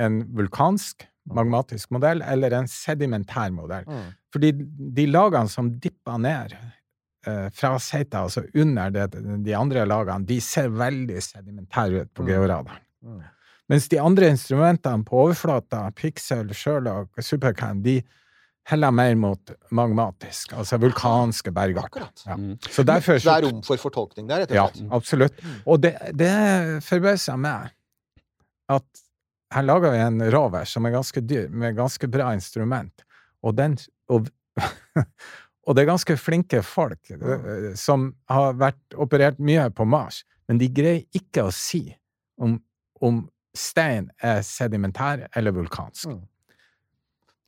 en vulkansk, magmatisk modell, eller en sedimentær modell. Mm. Fordi de lagene som dipper ned eh, fra Seita, altså under det, de andre lagene, de ser veldig sedimentære ut på Mm. georadaren. Mm. Mens de andre instrumentene på overflata, Pixel, Sherlock, Supercam, de heller mer mot magmatisk, altså vulkanske bergarter. Akkurat. Ja. Mm. Så derfor det er rom for fortolkning der, rett Ja, og slett. absolutt. Og det, det forbauser meg at her lager vi en rover som er ganske dyr, med ganske bra instrument, og den og, og det er ganske flinke folk eh, som har vært operert mye på Mars, men de greier ikke å si om, om stein er sedimentær eller vulkansk. Mm.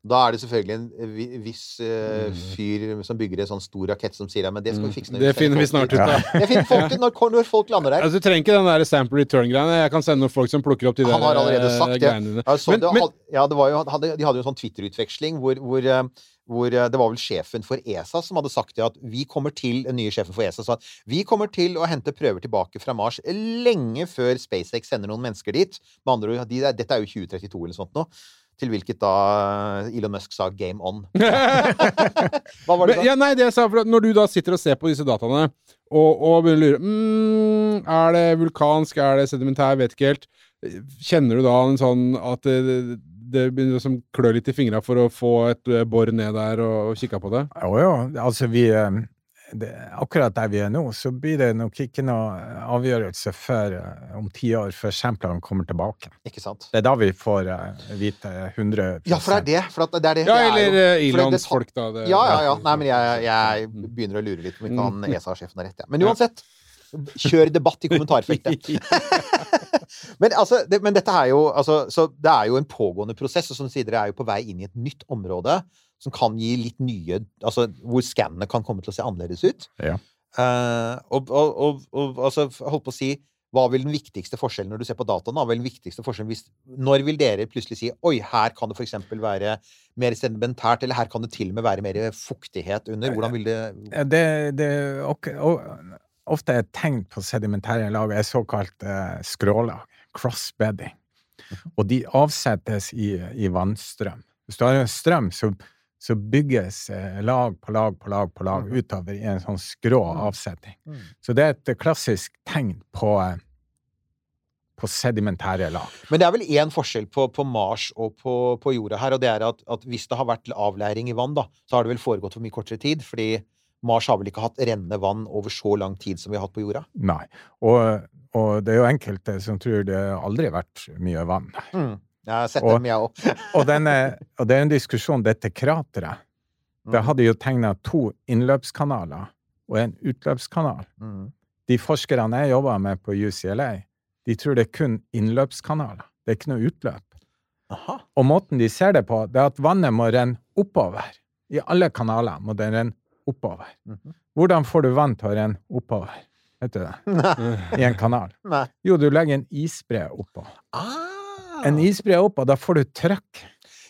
Da er det selvfølgelig en viss uh, fyr som bygger en sånn stor rakett som sier ja, men det skal vi fikse når Mm. Det finner vi snart ut av. Til når, når folk lander der. Altså, du trenger ikke den der sample return-greiene. Jeg kan sende noen folk som plukker opp de der Han har allerede eh, sagt det. greiene dine. Altså, Men- det men- ja, det var jo, hadde, de hadde jo en sånn Twitter-utveksling hvor, hvor, eh, hvor eh, det var vel sjefen for ESA som hadde sagt det at vi kommer til den nye sjefen for ESA sa at vi kommer til å hente prøver tilbake fra Mars lenge før SpaceX sender noen mennesker dit. Med andre ord, de, dette er jo 2032 eller sånt nå. Til hvilket da Elon Musk sa 'game on'. Hva var det da? ja, nei, det jeg sa, for Når du da sitter og ser på disse dataene, og, og begynner å lure mm, Er det vulkansk, er det sedimentær, vet ikke helt. Kjenner du da en sånn at det, det begynner å liksom klø litt i fingra for å få et eh, bor ned der og, og kikka på det? Jo, jo, altså vi eh, det, Akkurat der vi er nå, så blir det nok ikke noe avgjørelse før eh, om ti år, før samplene kommer tilbake. Ikke sant? Det er da vi får eh, vite 100 Ja, for det er det. For det er det, Ja, er eller eh, tar- folk, da. Det, Ja, ja, ja. Nei, men jeg, jeg begynner å lure litt på om ikke han ESA-sjefen har rett. Ja. Men uansett, kjør debatt i kommentarfeltet. men, altså, det, men dette er jo altså, Så det er jo en pågående prosess, og som du sier, dere er jo på vei inn i et nytt område som kan gi litt nye Altså hvor skannene kan komme til å se annerledes ut. Ja. Uh, og, og, og, altså, holdt på å si hva vil den viktigste forskjellen når du ser på dataene? Hva vil den viktigste forskjellen hvis, Når vil dere plutselig si Oi, her kan det f.eks. være mer sedimentært, eller her kan det til og med være mer fuktighet under? Hvordan vil det Ja, Det, det okay, ofte et tegn på sedimentære lag er såkalt uh, skrålag, crossbedding. Og de avsettes i, i vannstrøm. Hvis du har en strøm, så, så bygges eh, lag på lag på lag på lag utover i en sånn skrå avsetting. Mm. Så det er et klassisk tegn på, eh, på sedimentære lag. Men det er vel én forskjell på, på Mars og på, på jorda her, og det er at, at hvis det har vært avleiring i vann, da, så har det vel foregått for mye kortere tid, fordi Mars har vel ikke hatt rennende vann over så lang tid som vi har hatt på jorda? Nei. Og, og det er jo enkelte som tror det aldri har vært mye vann. Mm. Jeg har sett Og- dem, jeg òg. Og, den er, og det er en diskusjon, dette krateret. Det Mm. hadde jo tegna to innløpskanaler og en utløpskanal. Mm. De forskerne jeg jobber med på UCLA, de tror det er kun innløpskanaler. Det er ikke noe utløp. Aha. Og måten de ser det på, det er at vannet må renne oppover. I alle kanaler må det renne oppover. Mhm. Hvordan får du vann til å renne oppover? Vet du det? Nei. I en kanal? Nei. Jo, du legger en isbre oppå. Ah. En isbre og da får du trøkk.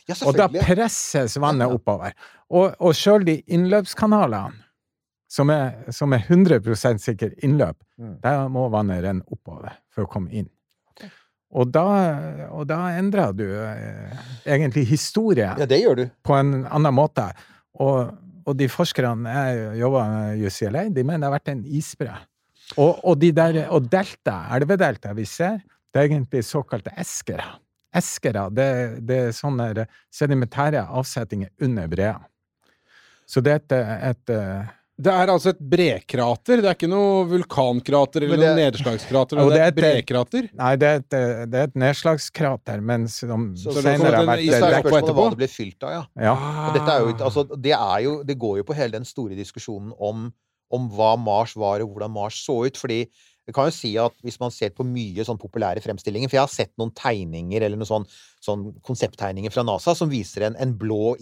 Ja, Og da presses vannet oppover. Og, og sjøl de innløpskanalene, som er, som er 100 sikker innløp, Mm. der må vannet renne oppover for å komme inn. Og da, og da endrer du eh, egentlig historie Ja, det gjør du. på en annen måte. Og, og de forskerne jeg jobber med UCLA, de mener det har vært en isbre. Og, og, de der, og delta, elvedelta vi ser, det er egentlig såkalte eskere. Eskere, det, det er sånne sedimentære avsetninger under brea. Så det er et, et Det er altså et brekrater. Det er ikke noe vulkankrater eller det- noe nedslagskrater. Det det et er et- brekrater. Nei, det er et, det er et nedslagskrater, men som Så, senere har vært er på spørsmålet hva det ble fylt av, ja. Ja. Og dette er jo, altså, det, er jo, det går jo på hele den store diskusjonen om, om hva Mars var, og hvordan Mars så ut. Fordi jeg kan jo si at hvis man ser på mye sånn populære fremstillinger For jeg har sett noen tegninger, eller noen sånn, sånn konsepttegninger fra NASA som viser en, en blå,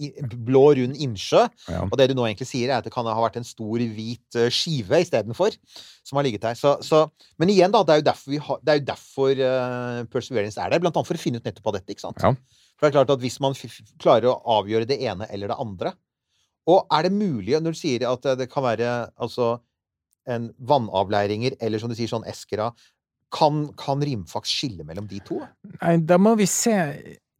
blå, rund innsjø. Ja. Og det du nå egentlig sier, er at det kan ha vært en stor, hvit eh, skive istedenfor, som har ligget der. Så, så, men igjen, da, det er jo derfor, vi ha, det er jo derfor uh, Perseverance er der. Blant annet for å finne ut nettopp av dette, ikke sant? Ja. For det er klart at hvis man klarer å avgjøre det ene eller det andre Og er det mulig, når du sier at eh, det kan være altså en vannavleiringer, eller som du sier, sånn Eskera kan, kan rimfax skille mellom de to? Nei, da må vi se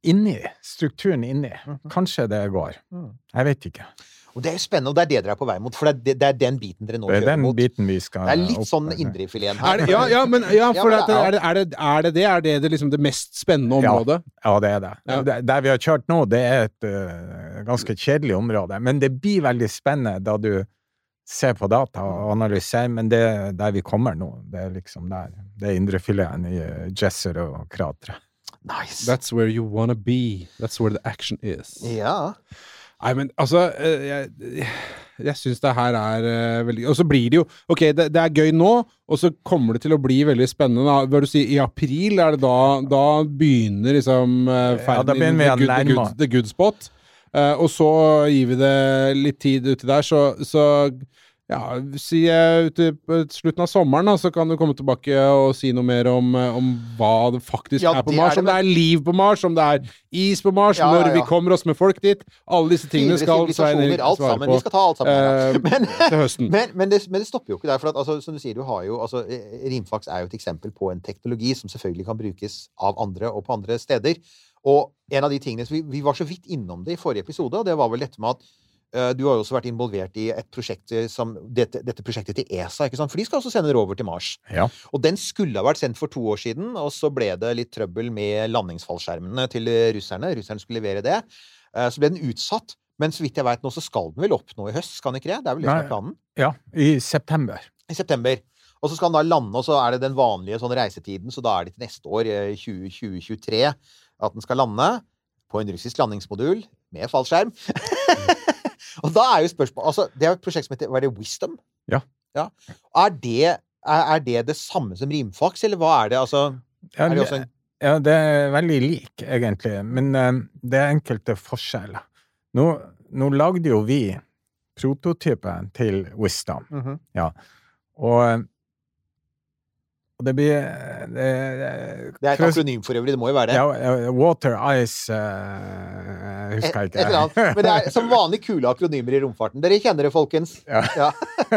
inni, strukturen inni. Kanskje det går. Mhm. Jeg vet ikke. Og det er jo spennende, og det er det dere er på vei mot, for det er, det, det er den biten dere nå Det er kjører den mot. biten vi skal Det er litt sånn indrefileten Er her. det, ja, ja, men, ja, Ja, for men det er- er, det, er, det, er det det? Er det det liksom det mest spennende området? Ja, det er det. Ja. Der, der vi har kjørt nå, det er et uh, ganske kjedelig område. Men det blir veldig spennende da du ser på data og analysere, Men det er der vi kommer nå. Det er liksom der. Det er indrefileten i uh, Jesser og krateret. Nice. That's where you wanna be. That's where the action is. Ja. Nei, men altså eh, Jeg, jeg syns det her er eh, veldig Og så blir det jo Ok, det, det er gøy nå, og så kommer det til å bli veldig spennende. Da. Hva du si, I april er det da Da begynner liksom uh, Ja, å the, good, the, good, the good spot. Eh, og så gir vi det litt tid uti der, så, så ja, si uti ute på slutten av sommeren, da, så kan du komme tilbake og si noe mer om, eh, om hva det faktisk Ja, er på Mars. er det, om det er liv på Mars, om det er is på Mars, Ja, når vi kommer oss med folk dit. Alle disse tingene skal Svein Erik svare på Vi skal ta alt sammen. her, da. eh, Men, til høsten. men, men, det, men det stopper jo ikke der. For at, altså, som du sier, du har jo altså, eh, Rimfax er jo et eksempel på en teknologi som selvfølgelig kan brukes av andre og på andre steder. Og en av de tingene vi, vi var så vidt innom det i forrige episode, og det var vel dette med at uh, du har jo også vært involvert i et prosjekt eh, som dette, dette prosjektet til ESA, ikke sant? For de skal også sende rover til Mars. Ja. Og den skulle ha vært sendt for to år siden, og så ble det litt trøbbel med landingsfallskjermene til russerne. Russerne skulle levere det. Uh, Så ble den utsatt. Men så vidt jeg veit nå, så skal den vel opp nå i høst, skal den ikke det? Det er vel det som er planen? ja, i september. I september. Og så skal den da lande, og så er det den vanlige sånn reisetiden, så da er det til neste år, eh, 20, 2023, at den skal lande på en russisk landingsmodul med fallskjerm. og da er jo spørsmålet Altså, det er et prosjekt som heter Var det Wisdom? Ja. ja. Er, det, er, er det det samme som rimfax, eller hva er det? Altså, Ja, er det også en Ja, det er veldig lik, egentlig, men eh, det er enkelte forskjeller. Nå, nå lagde jo vi prototypen til Wisdom, Mhm. ja, og, og det blir det, Det er et akronym for øvrig, det må jo være det. Ja, Water Ice uh, Husker jeg ikke. et eller annet. Men det er som vanlig kule akronymer i romfarten. Dere kjenner det, folkens. Ja. Ja.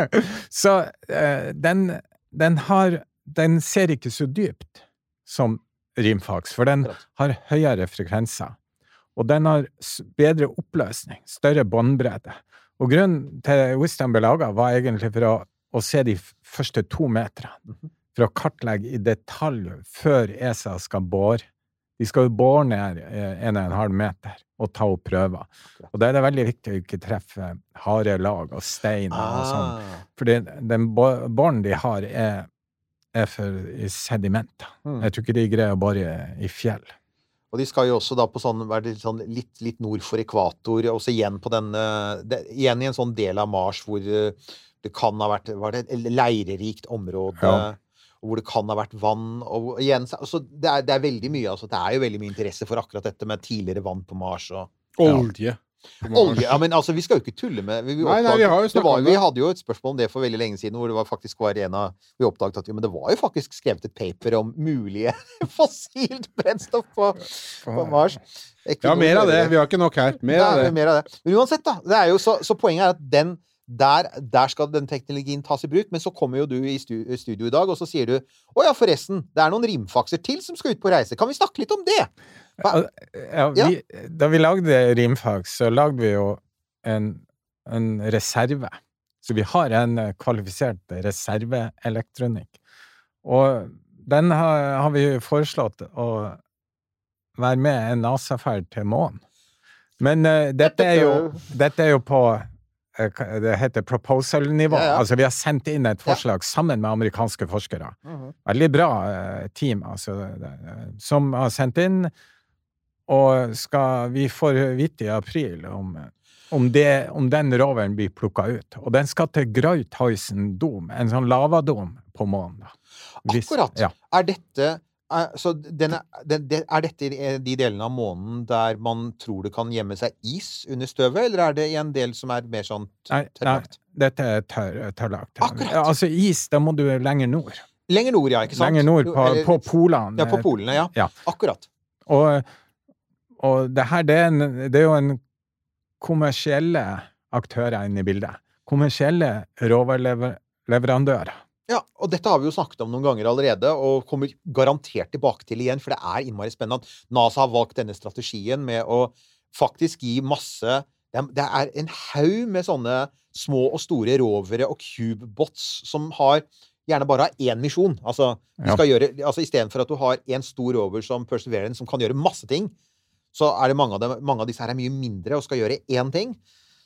Så uh, den, den har Den ser ikke så dypt som rimfags, for den har høyere frekvenser. Og den har bedre oppløsning, større båndbredde. Og grunnen til Wisdom ble laga, var egentlig for å, å se de første to meterne. For å kartlegge i detalj før ESA skal bore. De skal jo bore ned eh, en og en halv meter. og ta opp prøver. Og da er det veldig viktig å ikke treffe harde lag og stein og sånn. For Fordi den bo- boren de har, er, er for sedimenter. Mm. Jeg tror ikke de greier å bore i fjell. Og de skal jo også da på sånn, sånn litt, litt nord for ekvator, også igjen på den eh, Igjen i en sånn del av Mars hvor eh, det kan ha vært var det et leirerikt område, Ja. Hvor det kan ha vært vann. Og igjen, altså, det, er, det er veldig mye altså, Det er jo veldig mye interesse for akkurat dette med tidligere vann på Mars. og Olje. Olje, ja, men altså, Vi skal jo ikke tulle med vi, vi Nei, nei, vi var, Vi hadde jo et spørsmål om det for veldig lenge siden, hvor det var faktisk var en av Vi oppdaget at jo, men det var jo faktisk skrevet et paper om mulige fossilt brennstoff på, på Mars. Ja, mer av det. Vi har ikke nok her. Mer av det. mer av det. Men uansett, da. Det er jo så, så poenget er at den der, der skal den teknologien tas i bruk, men så kommer jo du i studio i dag, og så sier du Å ja, forresten, det er noen rimfakser til som skal ut på reise. Kan vi snakke litt om det? Ja, vi, Da vi lagde Rimfax, så lagde vi jo en, en reserve. Så vi har en eh, kvalifisert reserveelektronikk. Og den har, har vi foreslått å være med en NASA-ferd til månen. Men uh, dette, er jo, dette er jo på det heter proposal-nivå. Ja, ja. Altså, vi har sendt inn et forslag sammen med amerikanske forskere. Veldig bra eh, team, altså, eh, som har sendt inn. Og skal vi får vite i april om, om, det, om den roveren blir plukka ut. Og den skal til Grauthausen Dom, en sånn lavadom på månen. Akkurat. Ja. Er dette så denne, den, det, er dette de delene av månen der man tror det kan gjemme seg is under støvet, eller er det en del som er mer sånn tørrlagt? Nei, dette er tørr, tørrlagt. Akkurat. Altså is, da må du lenger nord. Lenger nord, ja, ikke sant? Lenger nord, på, på polene. Ja, på polene, ja. Ja. Akkurat. Og, og det her, det er, en, det er jo en kommersielle aktører inne i bildet. Kommersielle råvareleverandører. Ja, og dette har vi jo snakket om noen ganger allerede, og kommer garantert tilbake til igjen, for det er innmari spennende at NASA har valgt denne strategien med å faktisk gi masse Det er, en haug med sånne små og store rovere og cubebots som har gjerne bare har én misjon. Altså, Ja. skal gjøre, altså Istedenfor at du har en stor rover som Perseverance som kan gjøre masse ting, så er det mange av, dem, mange av disse her er mye mindre og skal gjøre én ting.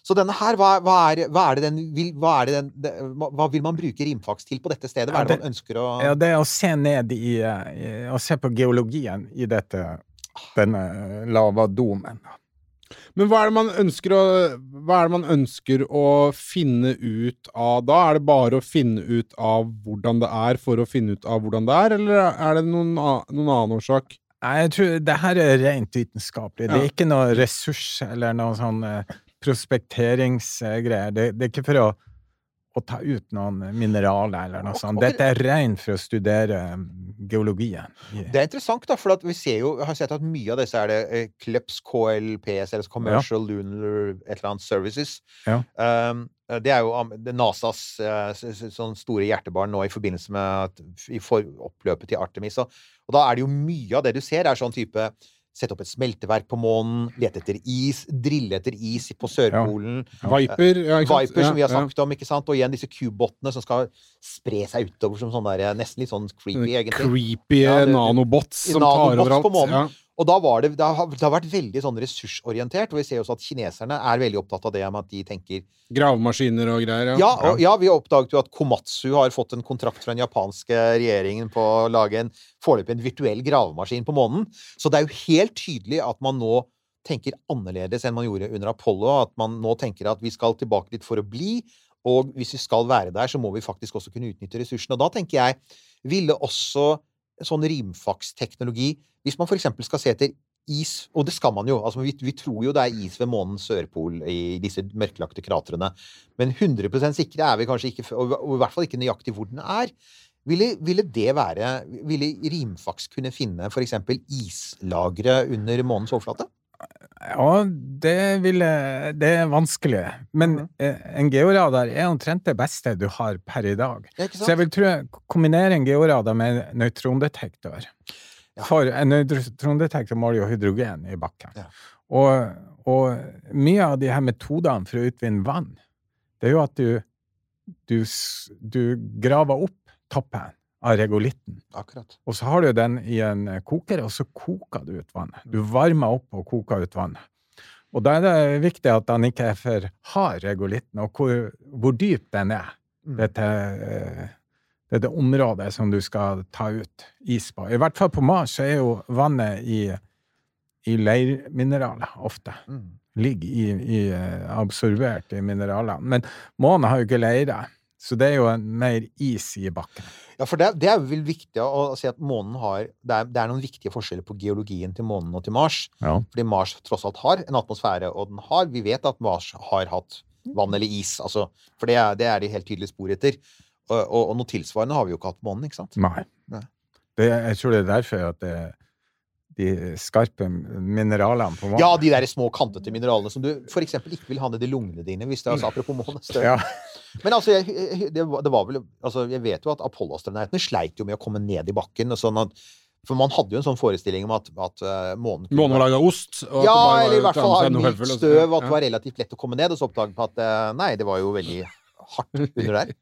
Så denne her, hva, hva, er, hva er det den vil, hva, er det den, det, hva vil man bruke rimfaks til på dette stedet? Hva er det det- man ønsker å Ja, det er å se ned i, i Å se på geologien i dette denne lavadomen. Men hva er det man ønsker å Hva er det man ønsker å finne ut av da? Er det bare å finne ut av hvordan det er for å finne ut av hvordan det er, eller er det noen, noen annen årsak? Nei, jeg tror det her er rent vitenskapelig. Det er ikke noe ressurs eller noe sånn eh, prospekteringsgreier. Det, det er ikke for å, å ta ut noen mineraler eller noe sånt. Dette er rent for å studere geologien. Yeah. Det er interessant, da, for vi ser jo, har sett at mye av disse er det Kleps, CLEPS, KLPS, eller Commercial Lunar et eller annet Services. Ja. Um, det er jo NASAs eh, sånn store hjertebarn nå i forbindelse med at, i for, oppløpet til Artemis. Og, og da er det jo mye av det du ser, er sånn type Sette opp et smelteverk på månen, lete etter is, drille etter is på Sørpolen. Viper? Ja, ikke sant? Viper, som vi har Ja, ja. snakket om, ikke sant? Og igjen disse kubotene som skal spre seg utover som sånn der, nesten litt sånn creepy, egentlig. Creepy Ja, nanobots som tar overalt. på månen. Ja. Og da var det, det, har, det har vært veldig sånn ressursorientert, og vi ser også at kineserne er veldig opptatt av det med at de tenker Gravemaskiner og greier. Ja, og, ja vi oppdaget jo at Komatsu har fått en kontrakt fra den japanske regjeringen på å lage en foreløpig en virtuell gravemaskin på månen. Så det er jo helt tydelig at man nå tenker annerledes enn man gjorde under Apollo. At man nå tenker at vi skal tilbake dit for å bli, og hvis vi skal være der, så må vi faktisk også kunne utnytte ressursene. Og da tenker jeg, ville også sånn rimfaksteknologi Hvis man eksempel skal se etter is, og det skal man jo, altså vi, vi tror jo det er is ved månens sørpol i disse mørklagte kratrene, men 100% sikre er vi kanskje ikke, og i hvert fall ikke nøyaktig hvor den er. Ville, ville det være Ville rimfaks kunne finne eksempel islagre under månens overflate? Ja, det vil, Det er vanskelig. Men eh, en georadar er omtrent det beste du har per i dag. Så jeg vil tro kombinere en georadar med en nøytrondetektor. For en nøytrondetektor måler jo hydrogen i bakken. Og, og mye av de her metodene for å utvinne vann, det er jo at du, du, du graver opp toppen av regolitten. Akkurat. Og så har du den i en eh, koker, og så koker du ut vannet. Du varmer opp og koker ut vannet. Og da er det viktig at den ikke er for hard, regolitten, og hvor, hvor dyp den er. Mm. Dette, eh, dette området som du skal ta ut is på. I hvert fall på Mars så er jo vannet i, i leirmineraler ofte. Mm. Ligger i, i eh, absorbert i mineraler. Men månen har jo ikke leire, så det er jo en mer is i bakken. Ja, for det, det er vel viktig å si at månen har det er, det er noen viktige forskjeller på geologien til månen og til Mars. Ja. Fordi Mars tross alt har en atmosfære, og den har Vi vet at Mars har hatt vann eller is, altså. For det er, det er de helt tydelige spor etter. Og, og, og noe tilsvarende har vi jo ikke hatt på månen, ikke sant? Nei. Nei. Det, jeg tror det er derfor at det, de skarpe mineralene på månen Ja, de der små, kantete mineralene som du for eksempel ikke vil ha ned i lungene dine. hvis det er altså, Apropos månestøv. Ja. Men altså, jeg, det, var- det var vel altså, Jeg vet jo at Apollo-astronautene sleit jo med å komme ned i bakken. Og sånn at, for man hadde jo en sånn forestilling om at, at eh, månen kunne Månen var laga av ost. og Ja, var eller i hvert fall av ha seg noe mykt høvel, og så- støv, at det var relativt lett å komme ned. Og så oppdaget man at eh, nei, det var jo veldig hardt under der.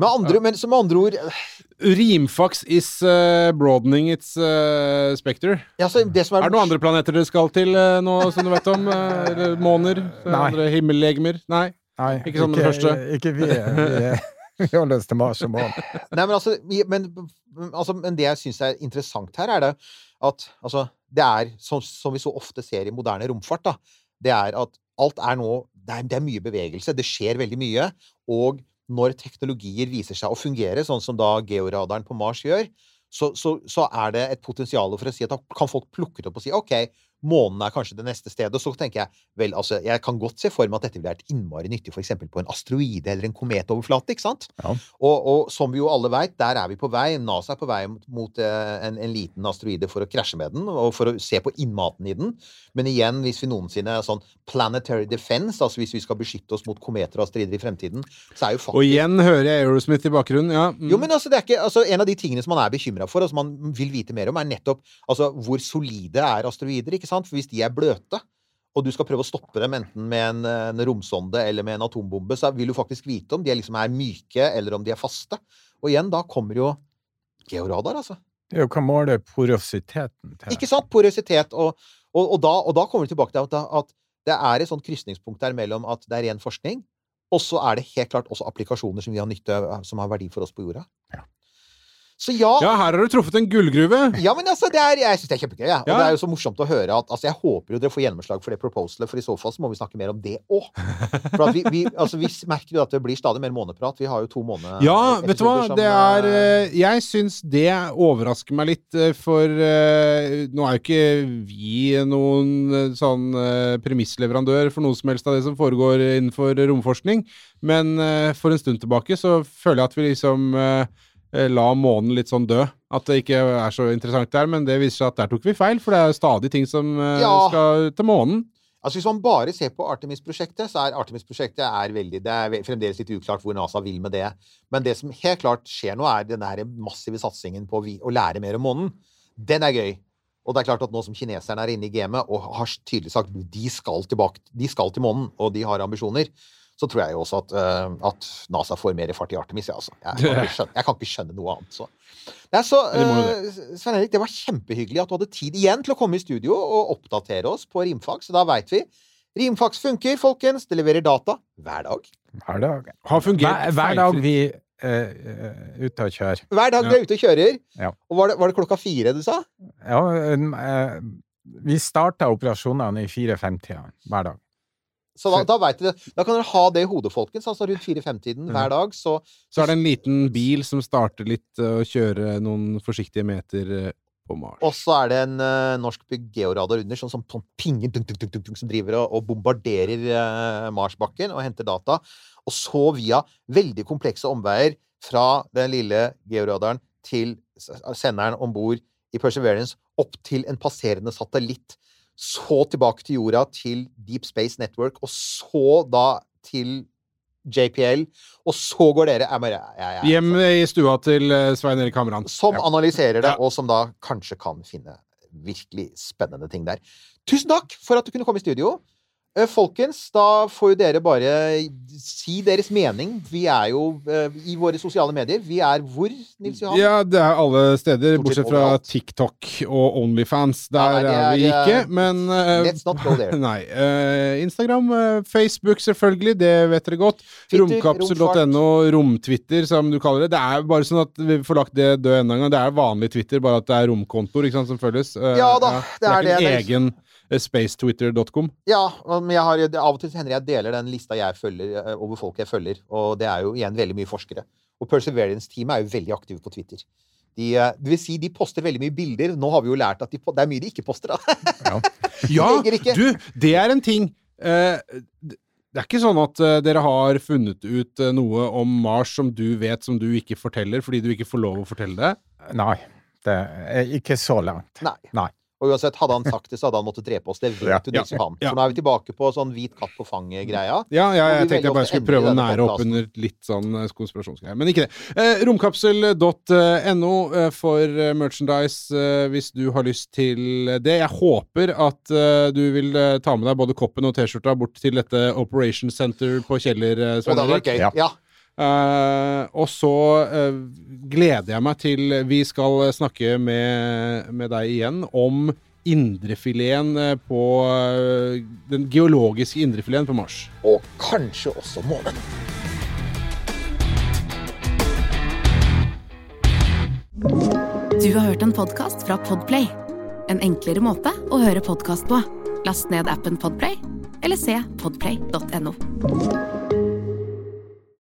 Med andre, men så med andre ord Rimfax is uh, broadening its uh, specter. ja, så det som er, Er det noen andre planeter dere skal til uh, nå, som du vet om? eh, eller måner? eh, Nei. Andre himmellegemer? Nei? Nei, Ikke som den første. Ikke vi. Vi, vi holder oss til Mars og månen. Nei, men altså, vi- men, altså, men det jeg syns er interessant her, er det at altså, det er, som, som vi så ofte ser i moderne romfart, da, det er at alt er nå det er, det er mye bevegelse, det skjer veldig mye. Og når teknologier viser seg å fungere, sånn som da georadaren på Mars gjør, så, så, så er det et potensial for å si at da kan folk plukke det opp og si OK, månen er kanskje det neste stedet. Og så tenker jeg vel, altså, jeg kan godt se for meg at dette ville vært innmari nyttig f.eks. på en asteroide eller en kometoverflate, ikke sant? Ja. Og, og som vi jo alle veit, der er vi på vei. NASA er på vei mot, eh, en, en liten asteroide for å krasje med den, og for å se på innmaten i den. Men igjen, hvis vi noensinne sånn planetary defense, altså hvis vi skal beskytte oss mot kometer og asteroider i fremtiden, så er jo faktisk Og igjen hører jeg Aerosmith i bakgrunnen. Ja. mm. jo, men altså, det er ikke, altså, En av de tingene som man er bekymra for, og som man vil vite mer om, er nettopp altså, hvor solide er asteroider. ikke sant? For hvis de er bløte, og du skal prøve å stoppe dem enten med en, en romsonde eller med en atombombe, så vil du faktisk vite om de er, liksom er myke, eller om de er faste. Og igjen, da kommer jo georadar, altså. Det er jo hva måler porositeten til. Ikke sant? Porøsitet. Og, og, og, da, og da kommer vi tilbake til at, at det er et sånt krysningspunkt der mellom at det er ren forskning, og så er det helt klart også applikasjoner som vi har nytte av, som har verdi for oss på jorda. Ja. Så ja, ja, her har du truffet en gullgruve! Ja, men altså, det er, jeg syns det er kjempegøy. Ja. Og det er jo så morsomt å høre at altså, Jeg håper jo dere får gjennomslag for det proposalet, for i så fall så må vi snakke mer om det òg. For vi, vi, altså, vi merker jo at det blir stadig mer måneprat. Vi har jo to måneder Ja, vet du hva? som, Det er eh, eh, Jeg syns det overrasker meg litt, eh, for nå er jo ikke vi noen sånn premissleverandør for noe som helst av det som foregår innenfor romforskning, men for en stund tilbake så føler jeg at vi liksom la månen litt sånn dø. At det ikke er så interessant der, men det viser seg at der tok vi feil, for det er stadig ting som eh, Ja. skal til månen. Altså Hvis man bare ser på Artemis-prosjektet, så er Artemis-prosjektet er veldig, det er fremdeles litt uklart hvor NASA vil med det. Men det som helt klart skjer nå, er den der massive satsingen på å lære mer om månen. Den er gøy. Og det er klart at nå som kineserne er inne i gamet og har tydelig sagt de skal tilbake, de skal til månen, og de har ambisjoner, så tror jeg jo også at, eh, at NASA får mer fart i Artemis. Jeg, altså. jeg, kan ikke skjønne, jeg kan ikke skjønne noe annet. Så. Det er så, eh, Svein Erik, det var kjempehyggelig at du hadde tid igjen til å komme i studio og oppdatere oss på Rimfax. Så da veit vi. Rimfax funker, folkens. Det leverer data hver dag. Hver dag. Har fungert Hver, hver dag vi uh, ute og kjører. Hver dag vi er ute og kjører. Ja. Og var det, var det klokka fire, du sa? Ja, eh, vi starta operasjonene i 4-5-tida hver dag. Så da, da vet dere Da kan dere ha det i hodet, folkens. Altså rundt fire-fem-tiden hver dag. Så, Så er det en liten bil som starter litt eh, og kjører noen forsiktige meter eh, på Mars. Og så er det en uh, norskbygd georadar under som, sånn, sånn pinger dunk, dunk, dunk, som driver og, og bombarderer uh, Marsbakken og henter data. Og så via veldig komplekse omveier fra den lille georadaren til senderen om bord i Perseverance opp til en passerende satellitt. Så tilbake til jorda, til Deep Space Network, og så da til JPL. Og så går dere jeg jeg, jeg, Hjem i stua til eh, Svein Erik Hamran. som analyserer det, og som da kanskje kan finne virkelig spennende ting der. Tusen takk for at du kunne komme i studio. Eh, Folkens, da får jo dere bare si deres mening. Vi er jo eh, i våre sosiale medier. Vi er hvor, Nils Johan? Ja, det er alle steder, bortsett fra. TikTok og Onlyfans. Der nei, det er vi ikke, eh, men let's not go there. Nei. Instagram, Facebook selvfølgelig, det vet dere godt. Romkapsel.no, romtwitter som du kaller det. Det er bare sånn at vi får lagt det død enda en gang. Det er vanlig Twitter, bare at det er romkontoer som følges. Ja da, det er det. er ikke det. en egen spacetwitter.com. Ja, men jeg har, av og til hender jeg deler den lista jeg følger, eh, over folk jeg følger, og det er jo igjen veldig mye forskere. Og Perseverance-teamet er jo veldig aktive på Twitter. De, eh, det vil si, de poster veldig mye bilder. Nå har vi jo lært at de, det er mye de ikke poster, da. Ja, ja ikke. du, det er en ting. Eh, det er ikke sånn at eh, dere har funnet ut eh, noe om Mars som du vet som du ikke forteller, fordi du ikke får lov å fortelle det? Nei, det er ikke så langt. Nei. Nei. Og uansett, hadde han sagt det, så hadde han måttet drepe oss. Det vet Ja, du, Nils ja, Johan. ja. For nå er vi tilbake på sånn hvit katt på fanget-greia. Ja, ja jeg tenkte jeg bare skulle prøve å nære opp under litt sånn eh, konspirasjonsgreier, men ikke det. Eh, romkapsel.no eh, for eh, merchandise eh, hvis du har lyst til det. Jeg håper at eh, du vil ta med deg både koppen og T-skjorta bort til dette Operation Center på Kjeller, Og det Svein Erik. Ja. Eh, og så uh, gleder jeg meg til vi skal snakke med, med deg igjen om indrefileten eh, på uh, Den geologiske indrefileten på Mars. Og kanskje også månen. Du har hørt en podkast fra Podplay. En enklere måte å høre podkast på. Last ned appen Podplay, eller se podplay.no.